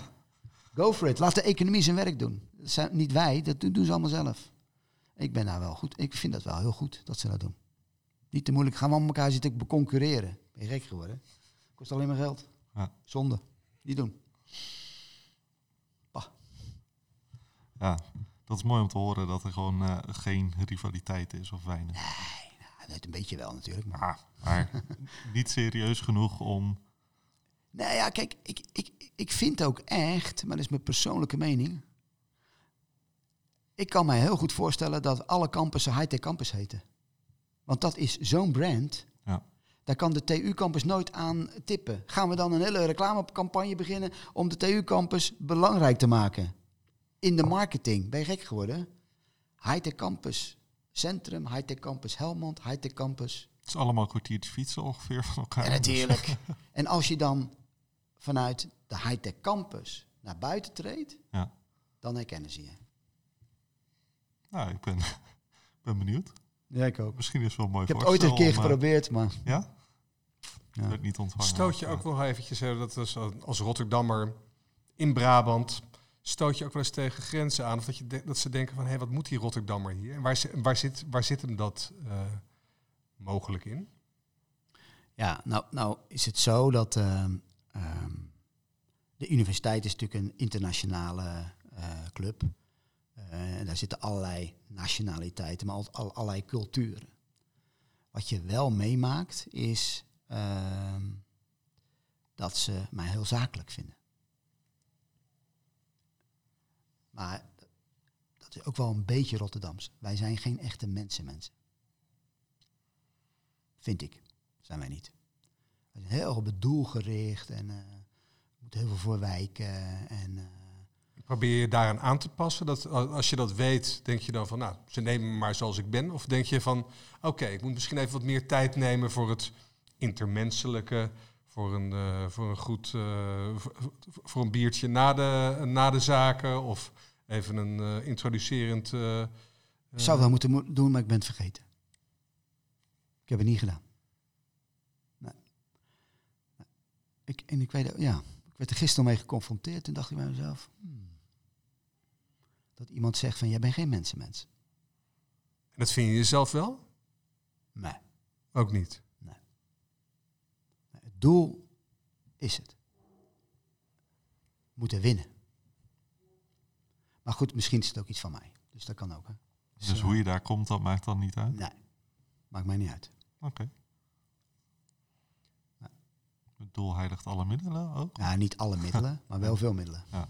Go for it. Laat de economie zijn werk doen. Dat zijn niet wij, dat doen doen ze allemaal zelf. Ik ben daar wel goed. Ik vind dat wel heel goed dat ze dat doen. Niet te moeilijk. Gaan we allemaal elkaar zitten beconcurreren. Ben je gek geworden? Kost alleen maar geld. Ja. Zonde. Niet doen. Ja, dat is mooi om te horen dat er gewoon eh, geen rivaliteit is of weinig. Ja, net een beetje wel natuurlijk. Maar... Maar, maar niet serieus genoeg om... Nou ja, kijk, ik, ik, ik vind ook echt, maar dat is mijn persoonlijke mening. Ik kan mij heel goed voorstellen dat alle campussen Hightech Campus heten. Want dat is zo'n brand. Ja. Daar kan de TU-campus nooit aan tippen. Gaan we dan een hele reclamecampagne beginnen om de TU-campus belangrijk te maken? In de marketing. Ben je gek geworden? Hightech Campus Centrum, Hightech Campus Helmond, Hightech Campus Het is allemaal een kwartiertje fietsen ongeveer van elkaar. ja, natuurlijk. [LAUGHS] en als je dan vanuit de high-tech campus naar buiten treedt, Ja. dan herkennen ze je. Nou, ik ben, [LAUGHS] ben benieuwd. Ja, ik ook. Misschien is het wel mooi Ik heb het ooit een keer om, eh, geprobeerd, maar... Ja? Ja. Werd niet ontvangen. Stoot je ook wel eventjes, hè, dat is als Rotterdammer in Brabant, stoot je ook wel eens tegen grenzen aan? Of dat, je de- dat ze denken van, hé, wat moet die Rotterdammer hier? En waar, zit, waar zit hem dat eh, mogelijk in? Ja, nou, nou is het zo dat ehm, ehm, de universiteit is natuurlijk een internationale eh, club. Eh, en daar zitten allerlei nationaliteiten, maar al, allerlei culturen. Wat je wel meemaakt is ehm, dat ze mij heel zakelijk vinden. Maar dat is ook wel een beetje Rotterdams. Wij zijn geen echte mensenmensen. Vind ik zijn wij niet. We zijn heel erg op het doel gericht en eh, er moet heel veel voor wijken. En, eh, Probeer je daaraan aan te passen? Dat, als je dat weet, denk je dan van, nou, ze nemen me maar zoals ik ben? Of denk je van, oké, ik moet misschien even wat meer tijd nemen voor het intermenselijke, voor een, uh, voor een goed, uh, voor, een biertje na de, na de zaken of even een uh, introducerend. Ik zou wel moeten doen, maar ik ben het vergeten. Ik heb het niet gedaan. Nee. nee. Ik, en ik weet, ja, ik werd er gisteren mee geconfronteerd. Toen dacht ik bij mezelf, hmm, dat iemand zegt van, jij bent geen mensenmens. En dat vind je jezelf wel? Nee. Ook niet? Nee. nee het doel is het. Moeten winnen. Maar goed, misschien is het ook iets van mij. Dus dat kan ook. Hè. Dus, dus hoe je daar komt, dat maakt dan niet uit? Nee, maakt mij niet uit. Oké. Het doel heiligt alle middelen ook? Ja, niet alle middelen, [LAUGHS] maar wel veel middelen. Ja.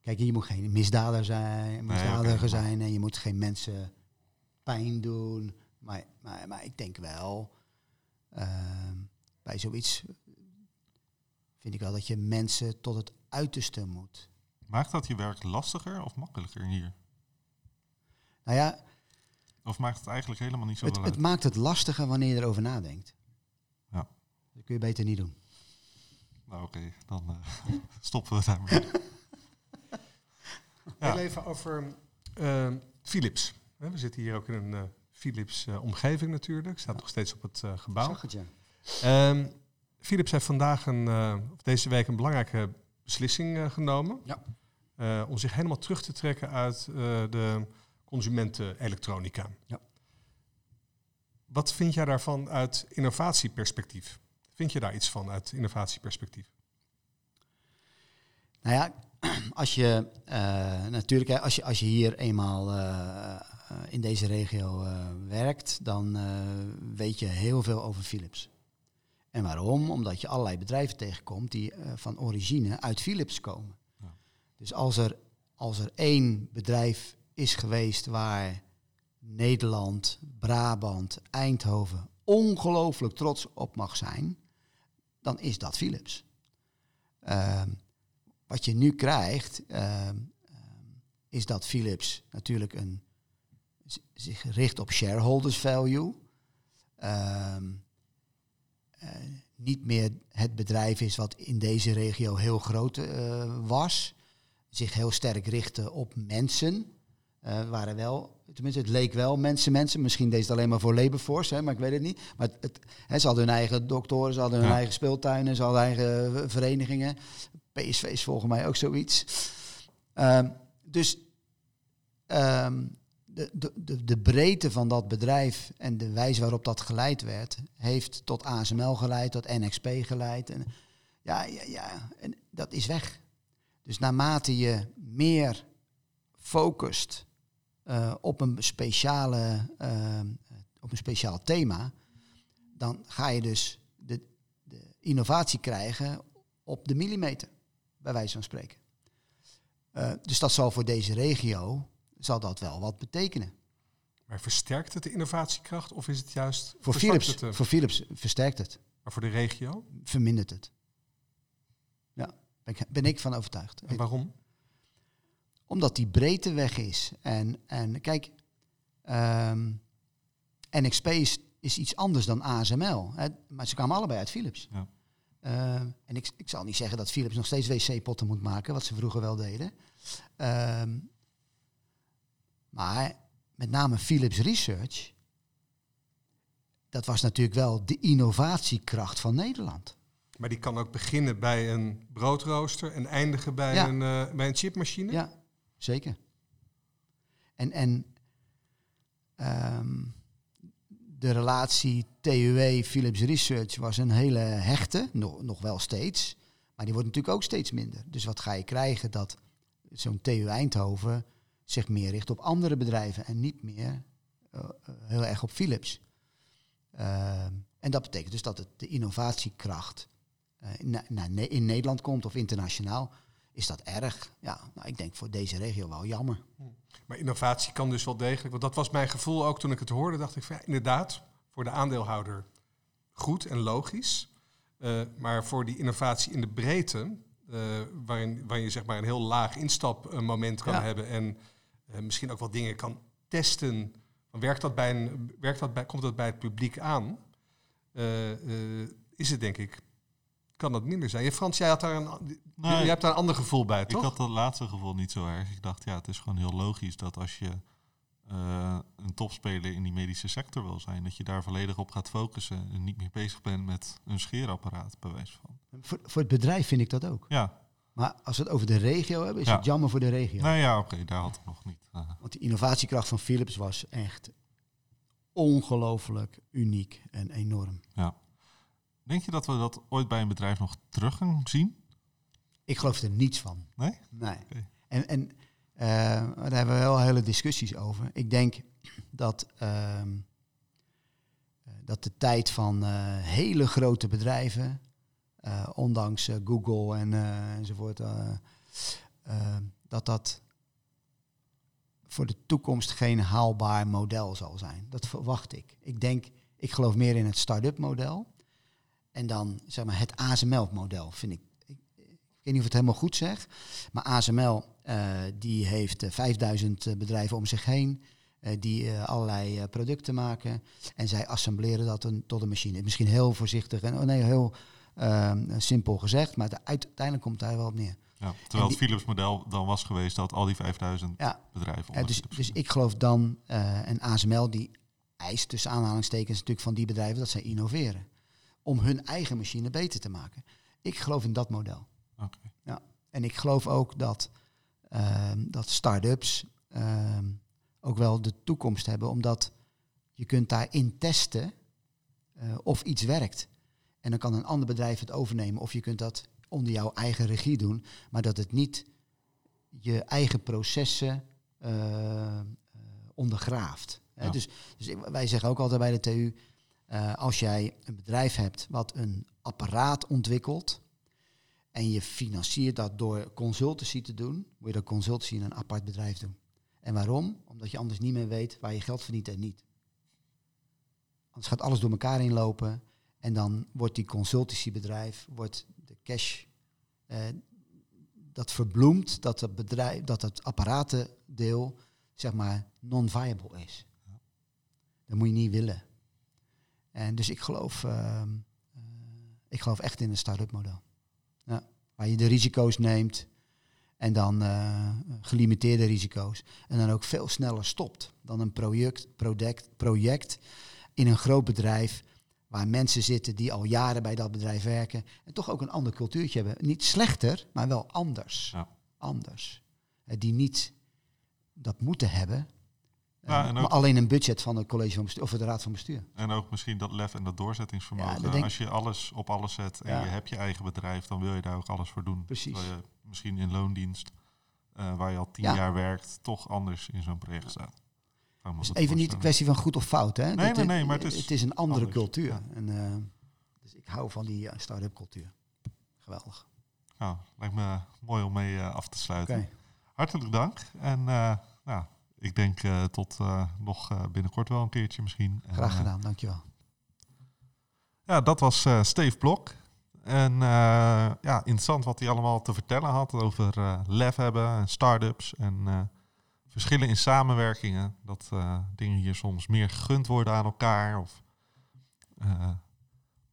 Kijk, je moet geen misdadiger zijn, misdadiger zijn en je moet geen mensen pijn doen. Maar, maar, maar ik denk wel, ehm, bij zoiets vind ik wel dat je mensen tot het uiterste moet. Maakt dat je werk lastiger of makkelijker hier? Nou ja. Of maakt het eigenlijk helemaal niet zo het, het maakt het lastiger wanneer je erover nadenkt. Ja. Dat kun je beter niet doen. Nou oké, dan uh, [LAUGHS] stoppen we daarmee. ja. [LAUGHS] Heel even over uh, Philips. We zitten hier ook in een uh, Philips omgeving natuurlijk. Staat nog steeds op het gebouw. Zag het, ja. Um, Philips heeft vandaag een, of deze week een belangrijke beslissing genomen. Ja. om zich helemaal terug te trekken uit de consumentenelektronica. Ja. Wat vind jij daarvan uit innovatieperspectief? Vind je daar iets van uit innovatieperspectief? Nou ja, [CLEARS THROAT] als je uh, natuurlijk, als je, als je hier eenmaal uh, in deze regio uh, werkt, dan weet je heel veel over Philips. En waarom? Omdat je allerlei bedrijven tegenkomt die van origine uit Philips komen. Ja. Dus als er, als er één bedrijf is geweest waar Nederland, Brabant, Eindhoven ongelooflijk trots op mag zijn, dan is dat Philips. Ehm, wat je nu krijgt, uh, is dat Philips natuurlijk een, zich richt op shareholders value. Uh, niet meer het bedrijf is wat in deze regio heel groot uh, was. Zich heel sterk richtte op mensen. Uh, waren wel, tenminste het leek wel mensen, mensen. Misschien deed het alleen maar voor Labour hè, maar ik weet het niet. Maar het, het, hè, ze hadden hun eigen doktoren, ze hadden hun eigen speeltuinen, ze hadden eigen verenigingen. PSV is volgens mij ook zoiets. Um, dus um, de, de, de breedte van dat bedrijf en de wijze waarop dat geleid werd, heeft tot ASML geleid, tot NXP geleid. En, ja, ja, ja, en dat is weg. Dus naarmate je meer focust uh, op, een speciale, uh, op een speciaal thema, dan ga je dus de, de innovatie krijgen op de millimeter bij wijze van spreken. Uh, dus dat zal voor deze regio zal dat wel wat betekenen. Maar versterkt het de innovatiekracht of is het juist... Voor Philips, het, uh, voor Philips versterkt het. Maar voor de regio? Vermindert het. Ja, ben ik, ben ik van overtuigd. En waarom? Omdat die breedte weg is. En, en kijk, um, NXP is, is iets anders dan ASML. Hè, maar ze kwamen allebei uit Philips. Ja. Uh, en ik, ik zal niet zeggen dat Philips nog steeds wc-potten moet maken, wat ze vroeger wel deden. Um, maar met name Philips Research, dat was natuurlijk wel de innovatiekracht van Nederland. Maar die kan ook beginnen bij een broodrooster en eindigen bij, ja. een, uh, bij een chipmachine? Ja, zeker. En, en um, de relatie TUW-Philips Research was een hele hechte, nog, nog wel steeds. Maar die wordt natuurlijk ook steeds minder. Dus wat ga je krijgen dat zo'n TU Eindhoven zich meer richt op andere bedrijven en niet meer uh, heel erg op Philips. Uh, en dat betekent dus dat de innovatiekracht na, in Nederland komt of internationaal. Is dat erg? Ja, nou, ik denk voor deze regio wel jammer. Maar innovatie kan dus wel degelijk. Want dat was mijn gevoel ook toen ik het hoorde. Dacht ik van ja, inderdaad, voor de aandeelhouder goed en logisch. Uh, maar voor die innovatie in de breedte, eh, waarin, waarin je zeg maar een heel laag instapmoment kan Ja. hebben en eh, misschien ook wat dingen kan testen. Werkt dat bij een, werkt dat bij, komt dat bij het publiek aan? Eh, eh, is het denk ik, kan dat minder zijn. Ja, Frans, jij had daar een, Nee. je hebt daar een ander gevoel bij, Ik toch? had dat laatste gevoel niet zo erg. Ik dacht, ja, het is gewoon heel logisch dat als je eh, een topspeler in die medische sector wil zijn, dat je daar volledig op gaat focussen en niet meer bezig bent met een scheerapparaat, bij wijze van. Voor, voor het bedrijf vind ik dat ook. Ja, Maar als we het over de regio hebben, is Ja. het jammer voor de regio. nou ja, oké, daar had ik nog niet. eh, Want die innovatiekracht van Philips was echt ongelooflijk uniek en enorm. Denk je dat we dat ooit bij een bedrijf nog terug gaan zien? Ik geloof er niets van. Nee? Nee. En, en eh, daar hebben we wel hele discussies over. Ik denk dat, ehm, eh, dat de tijd van eh, hele grote bedrijven, ondanks Google en, enzovoort, dat dat voor de toekomst geen haalbaar model zal zijn. Dat verwacht ik. Ik denk, ik geloof meer in het start-up model. En dan zeg maar het ASML-model, vind ik. ik. Weet niet of ik het helemaal goed zeg. Maar ASML eh, die heeft eh, 5000 eh, bedrijven om zich heen. eh, die eh, allerlei eh, producten maken. En zij assembleren dat een, tot een machine. Misschien heel voorzichtig en oh nee, heel ehm, simpel gezegd. Maar de, uiteindelijk komt daar wel op neer. Ja, terwijl die- het Philips model dan was geweest dat al die 5000 Ja, bedrijven Ja, dus, dus ik geloof dan, eh en ASML die eist tussen aanhalingstekens natuurlijk van die bedrijven dat zij innoveren. Om hun eigen machine beter te maken. Ik geloof in dat model. Oké. En ik geloof ook dat, ehm, dat start-ups ehm, ook wel de toekomst hebben, omdat je kunt daarin testen eh, of iets werkt. En dan kan een ander bedrijf het overnemen of je kunt dat onder jouw eigen regie doen, maar dat het niet je eigen processen eh, eh, ondergraaft. Ja. Dus, dus wij zeggen ook altijd bij de TU, eh, als jij een bedrijf hebt wat een apparaat ontwikkelt en je financiert dat door consultancy te doen, moet je dat consultancy in een apart bedrijf doen. En waarom? Omdat je anders niet meer weet waar je geld verdient en niet. Anders gaat alles door elkaar inlopen en dan wordt die consultancybedrijf, wordt de cash, eh, dat verbloemt, dat het bedrijf, dat het apparatendeel, zeg maar, non-viable is. Dat moet je niet willen. En dus ik geloof, ehm, eh, ik geloof echt in een start-up model. Ja, waar je de risico's neemt en dan eh, gelimiteerde risico's. En dan ook veel sneller stopt dan een project, product, project in een groot bedrijf waar mensen zitten die al jaren bij dat bedrijf werken en toch ook een ander cultuurtje hebben. Niet slechter, maar wel anders. Ja. Anders. Eh, die niet dat moeten hebben, Ja, maar ook- alleen een budget van het college van bestuur of de raad van bestuur. En ook misschien dat lef en dat doorzettingsvermogen. Ja, dat denk- Als je alles op alles zet en Ja. je hebt je eigen bedrijf, dan wil je daar ook alles voor doen. Precies. Je misschien in loondienst, eh, waar je al tien Ja. jaar werkt, toch anders in zo'n project staat. Het is goed even niet een kwestie van goed of fout. Hè? Nee, nee, nee, maar het is het is een andere anders. cultuur. En, eh, dus ik hou van die eh, start-up cultuur. Geweldig. Nou, lijkt me mooi om mee af te sluiten. Hartelijk dank. En nou, ik denk eh, tot eh, nog eh, binnenkort wel een keertje misschien. En, graag gedaan. Dankjewel. Ja, dat was eh Steve Blok. En eh, ja, interessant wat hij allemaal te vertellen had over eh lef hebben en start-ups en eh, verschillen in samenwerkingen. Dat eh, dingen hier soms meer gegund worden aan elkaar of eh,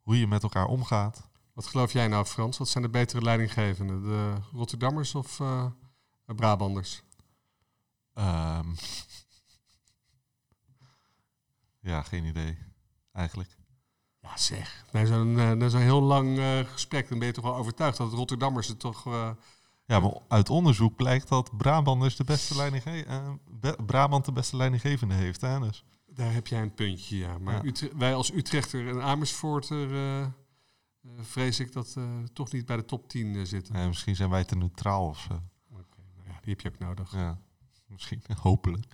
hoe je met elkaar omgaat. Wat geloof jij nou, Frans? Wat zijn de betere leidinggevenden? De Rotterdammers of eh, de Brabanders? Ehm, [LAUGHS] ja, geen idee eigenlijk. Ja, zeg. Na zo'n na zo'n heel lang eh, gesprek, dan ben je toch wel overtuigd dat de Rotterdammers het toch... eh, Ja, maar uit onderzoek blijkt dat Brabanders de beste leidingge- eh, Be- Brabant de beste leidinggevende heeft. Hè? Dus, daar heb jij een puntje, ja. Maar Ja. Utre- wij als Utrechter en Amersfoorter... vrees ik dat toch niet bij de top 10 eh, zitten. misschien zijn wij te neutraal of zo. Nou ja, die heb je ook nodig. Ja, misschien, [LAUGHS] hopelijk.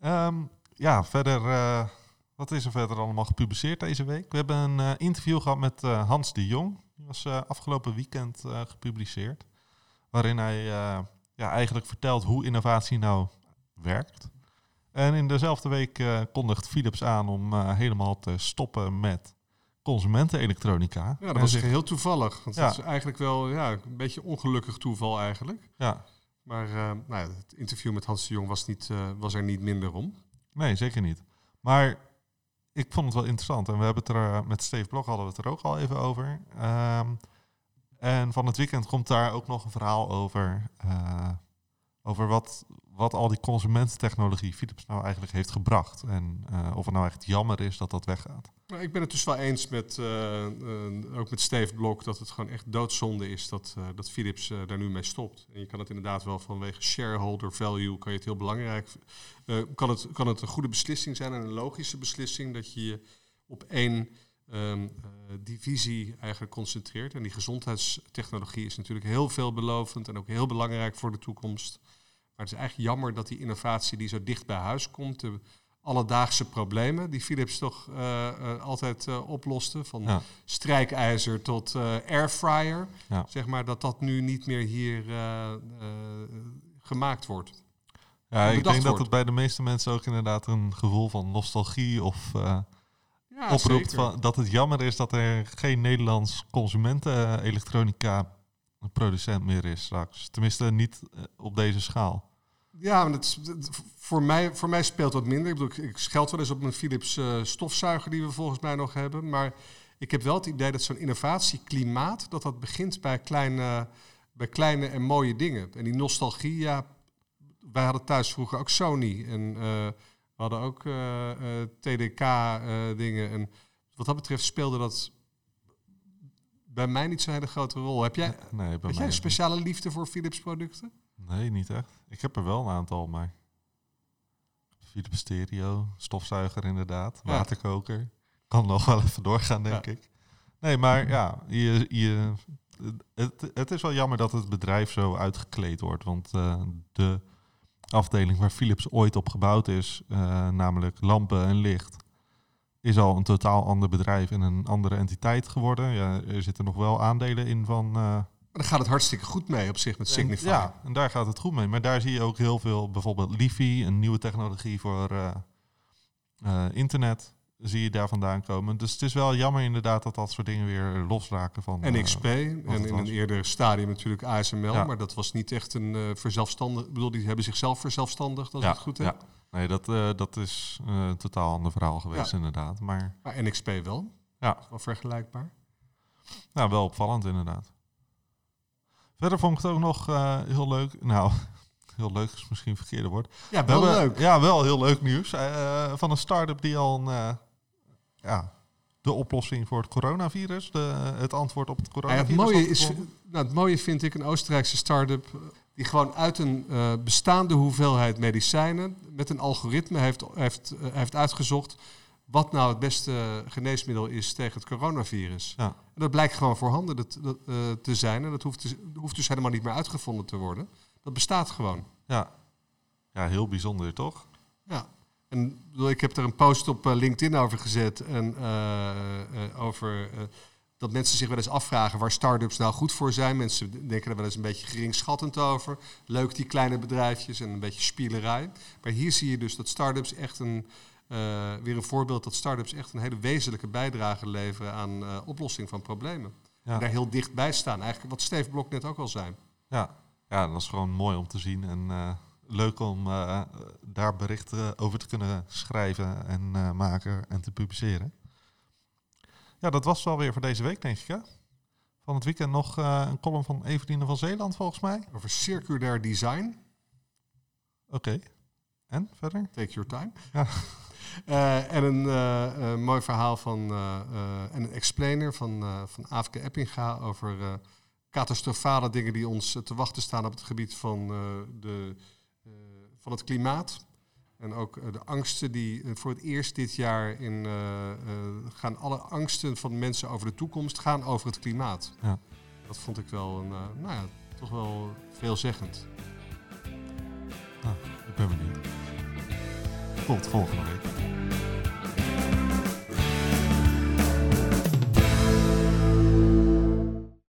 Ehm, ja, verder, eh, wat is er verder allemaal gepubliceerd deze week? We hebben een eh, interview gehad met eh, Hans de Jong. Die was afgelopen weekend gepubliceerd. Waarin hij ja, eigenlijk vertelt hoe innovatie nou werkt. En in dezelfde week kondigt Philips aan om helemaal te stoppen met consumentenelektronica. Ja, dat was zich- heel toevallig. Want Ja. dat is eigenlijk wel ja, een beetje ongelukkig toeval eigenlijk. ja, Maar eh, nou het interview met Hans de Jong was, niet, eh, was er niet minder om. nee, zeker niet. Maar ik vond het wel interessant. En we hebben het er eh, met Steve Blok hadden we het er ook al even over. Ehm, en van het weekend komt daar ook nog een verhaal over. Over wat, wat al die consumententechnologie Philips nou eigenlijk heeft gebracht. En eh, of het nou echt jammer is dat dat weggaat. Nou, ik ben het dus wel eens met, eh, ook met Steve Blok, dat het gewoon echt doodzonde is dat, dat Philips daar nu mee stopt. En je kan het inderdaad wel vanwege shareholder value, kan je het heel belangrijk, kan, het, kan het een goede beslissing zijn en een logische beslissing dat je je op één ehm, eh, divisie eigenlijk concentreert. En die gezondheidstechnologie is natuurlijk heel veelbelovend en ook heel belangrijk voor de toekomst. Maar het is eigenlijk jammer dat die innovatie die zo dicht bij huis komt, de alledaagse problemen die Philips toch eh, eh, altijd eh, oploste, van Ja. strijkijzer tot airfryer, Ja. zeg maar dat dat nu niet meer hier gemaakt wordt. Ja, ik denk dat het bij de meeste mensen ook inderdaad een gevoel van nostalgie of oproept zeker. van, dat het jammer is dat er geen Nederlands consumenten-elektronica producent meer is straks. Tenminste, niet eh, op deze schaal. Ja, maar dat, dat- voor, mij, voor mij speelt wat minder. Ik bedoel, ik, ik scheld wel eens op mijn Philips eh, stofzuiger die we volgens mij nog hebben. Maar ik heb wel het idee dat zo'n innovatieklimaat, dat dat begint bij kleine, bij kleine en mooie dingen. En die nostalgie, ja, wij hadden thuis vroeger ook Sony. En eh, hadden ook TDK-dingen. en wat dat betreft speelde dat bij mij niet zo'n hele grote rol. Heb jij, nee, bij heb mij jij een speciale liefde voor Philips producten? Nee, niet echt. Ik heb er wel een aantal, maar... Philips stereo, stofzuiger inderdaad, Ja. waterkoker. Kan nog wel even doorgaan, denk Ja. ik. Nee, maar ja, je, je, het, het is wel jammer dat het bedrijf zo uitgekleed wordt. Want eh, de afdeling waar Philips ooit op gebouwd is, eh, namelijk lampen en licht, is al een totaal ander bedrijf en een andere entiteit geworden. Ja, er zitten nog wel aandelen in van... eh, Maar daar gaat het hartstikke goed mee op zich met Signify. en, ja, en daar gaat het goed mee. Maar daar zie je ook heel veel, bijvoorbeeld Lifi, een nieuwe technologie voor eh, internet, zie je daar vandaan komen. Dus het is wel jammer inderdaad dat dat soort dingen weer losraken van... En eh, XP. En in was. een eerder stadium natuurlijk ASML. Ja. Maar dat was niet echt een eh verzelfstandig. Ik bedoel, die hebben zichzelf verzelfstandigd, als ja, het goed heb. ja. Nee, dat, eh, dat is een totaal ander verhaal geweest Ja. inderdaad. Maar Maar NXP wel. ja, Wel vergelijkbaar. nou, wel opvallend inderdaad. Verder vond ik het ook nog heel leuk. Nou, [LAUGHS] heel leuk is misschien een verkeerde woord. Ja, We wel hebben- leuk. Ja, wel heel leuk nieuws. van een start-up die al een, ja, de oplossing voor het coronavirus, de, het antwoord op het Ja, coronavirus. het, mooie is, nou, het mooie vind ik een Oostenrijkse start-up eh, die gewoon uit een eh, bestaande hoeveelheid medicijnen met een algoritme heeft, heeft, eh, heeft uitgezocht wat nou het beste geneesmiddel is tegen het coronavirus. Ja. En dat blijkt gewoon voorhanden dat, dat, te zijn en dat hoeft, dus- hoeft dus helemaal niet meer uitgevonden te worden. Dat bestaat gewoon. Ja. ja, heel bijzonder toch? Ja. En ik bedoel, ik heb er een post op eh, LinkedIn over gezet. En eh, eh, over dat mensen zich wel eens afvragen waar start-ups nou goed voor zijn. Mensen denken er wel eens een beetje geringschattend over. Leuk die kleine bedrijfjes en een beetje spielerij. Maar hier zie je dus dat start-ups echt een. weer een voorbeeld dat start-ups echt een hele wezenlijke bijdrage leveren aan oplossing van problemen. Ja. En daar heel dichtbij staan. Eigenlijk wat Steve Blok net ook al zei. Ja. ja, dat is gewoon mooi om te zien en leuk om eh, daar berichten over te kunnen schrijven en eh, maken en te publiceren. Ja, dat was het wel weer voor deze week, denk ik. Hè? Van het weekend nog eh, een column van Eveline van Zeeland, volgens mij. Over circulair design. Oké. En verder? Take your time. Ja. [LAUGHS] En een mooi verhaal van en een explainer van, van Aafke Eppinga over catastrofale dingen die ons te wachten staan op het gebied van, de, van het klimaat. En ook eh, de angsten die eh, voor het eerst dit jaar in eh, gaan alle angsten van mensen over de toekomst gaan over het klimaat. Ja. Dat vond ik wel een, nou ja, toch wel veelzeggend. Ik ben benieuwd. Tot volgende week.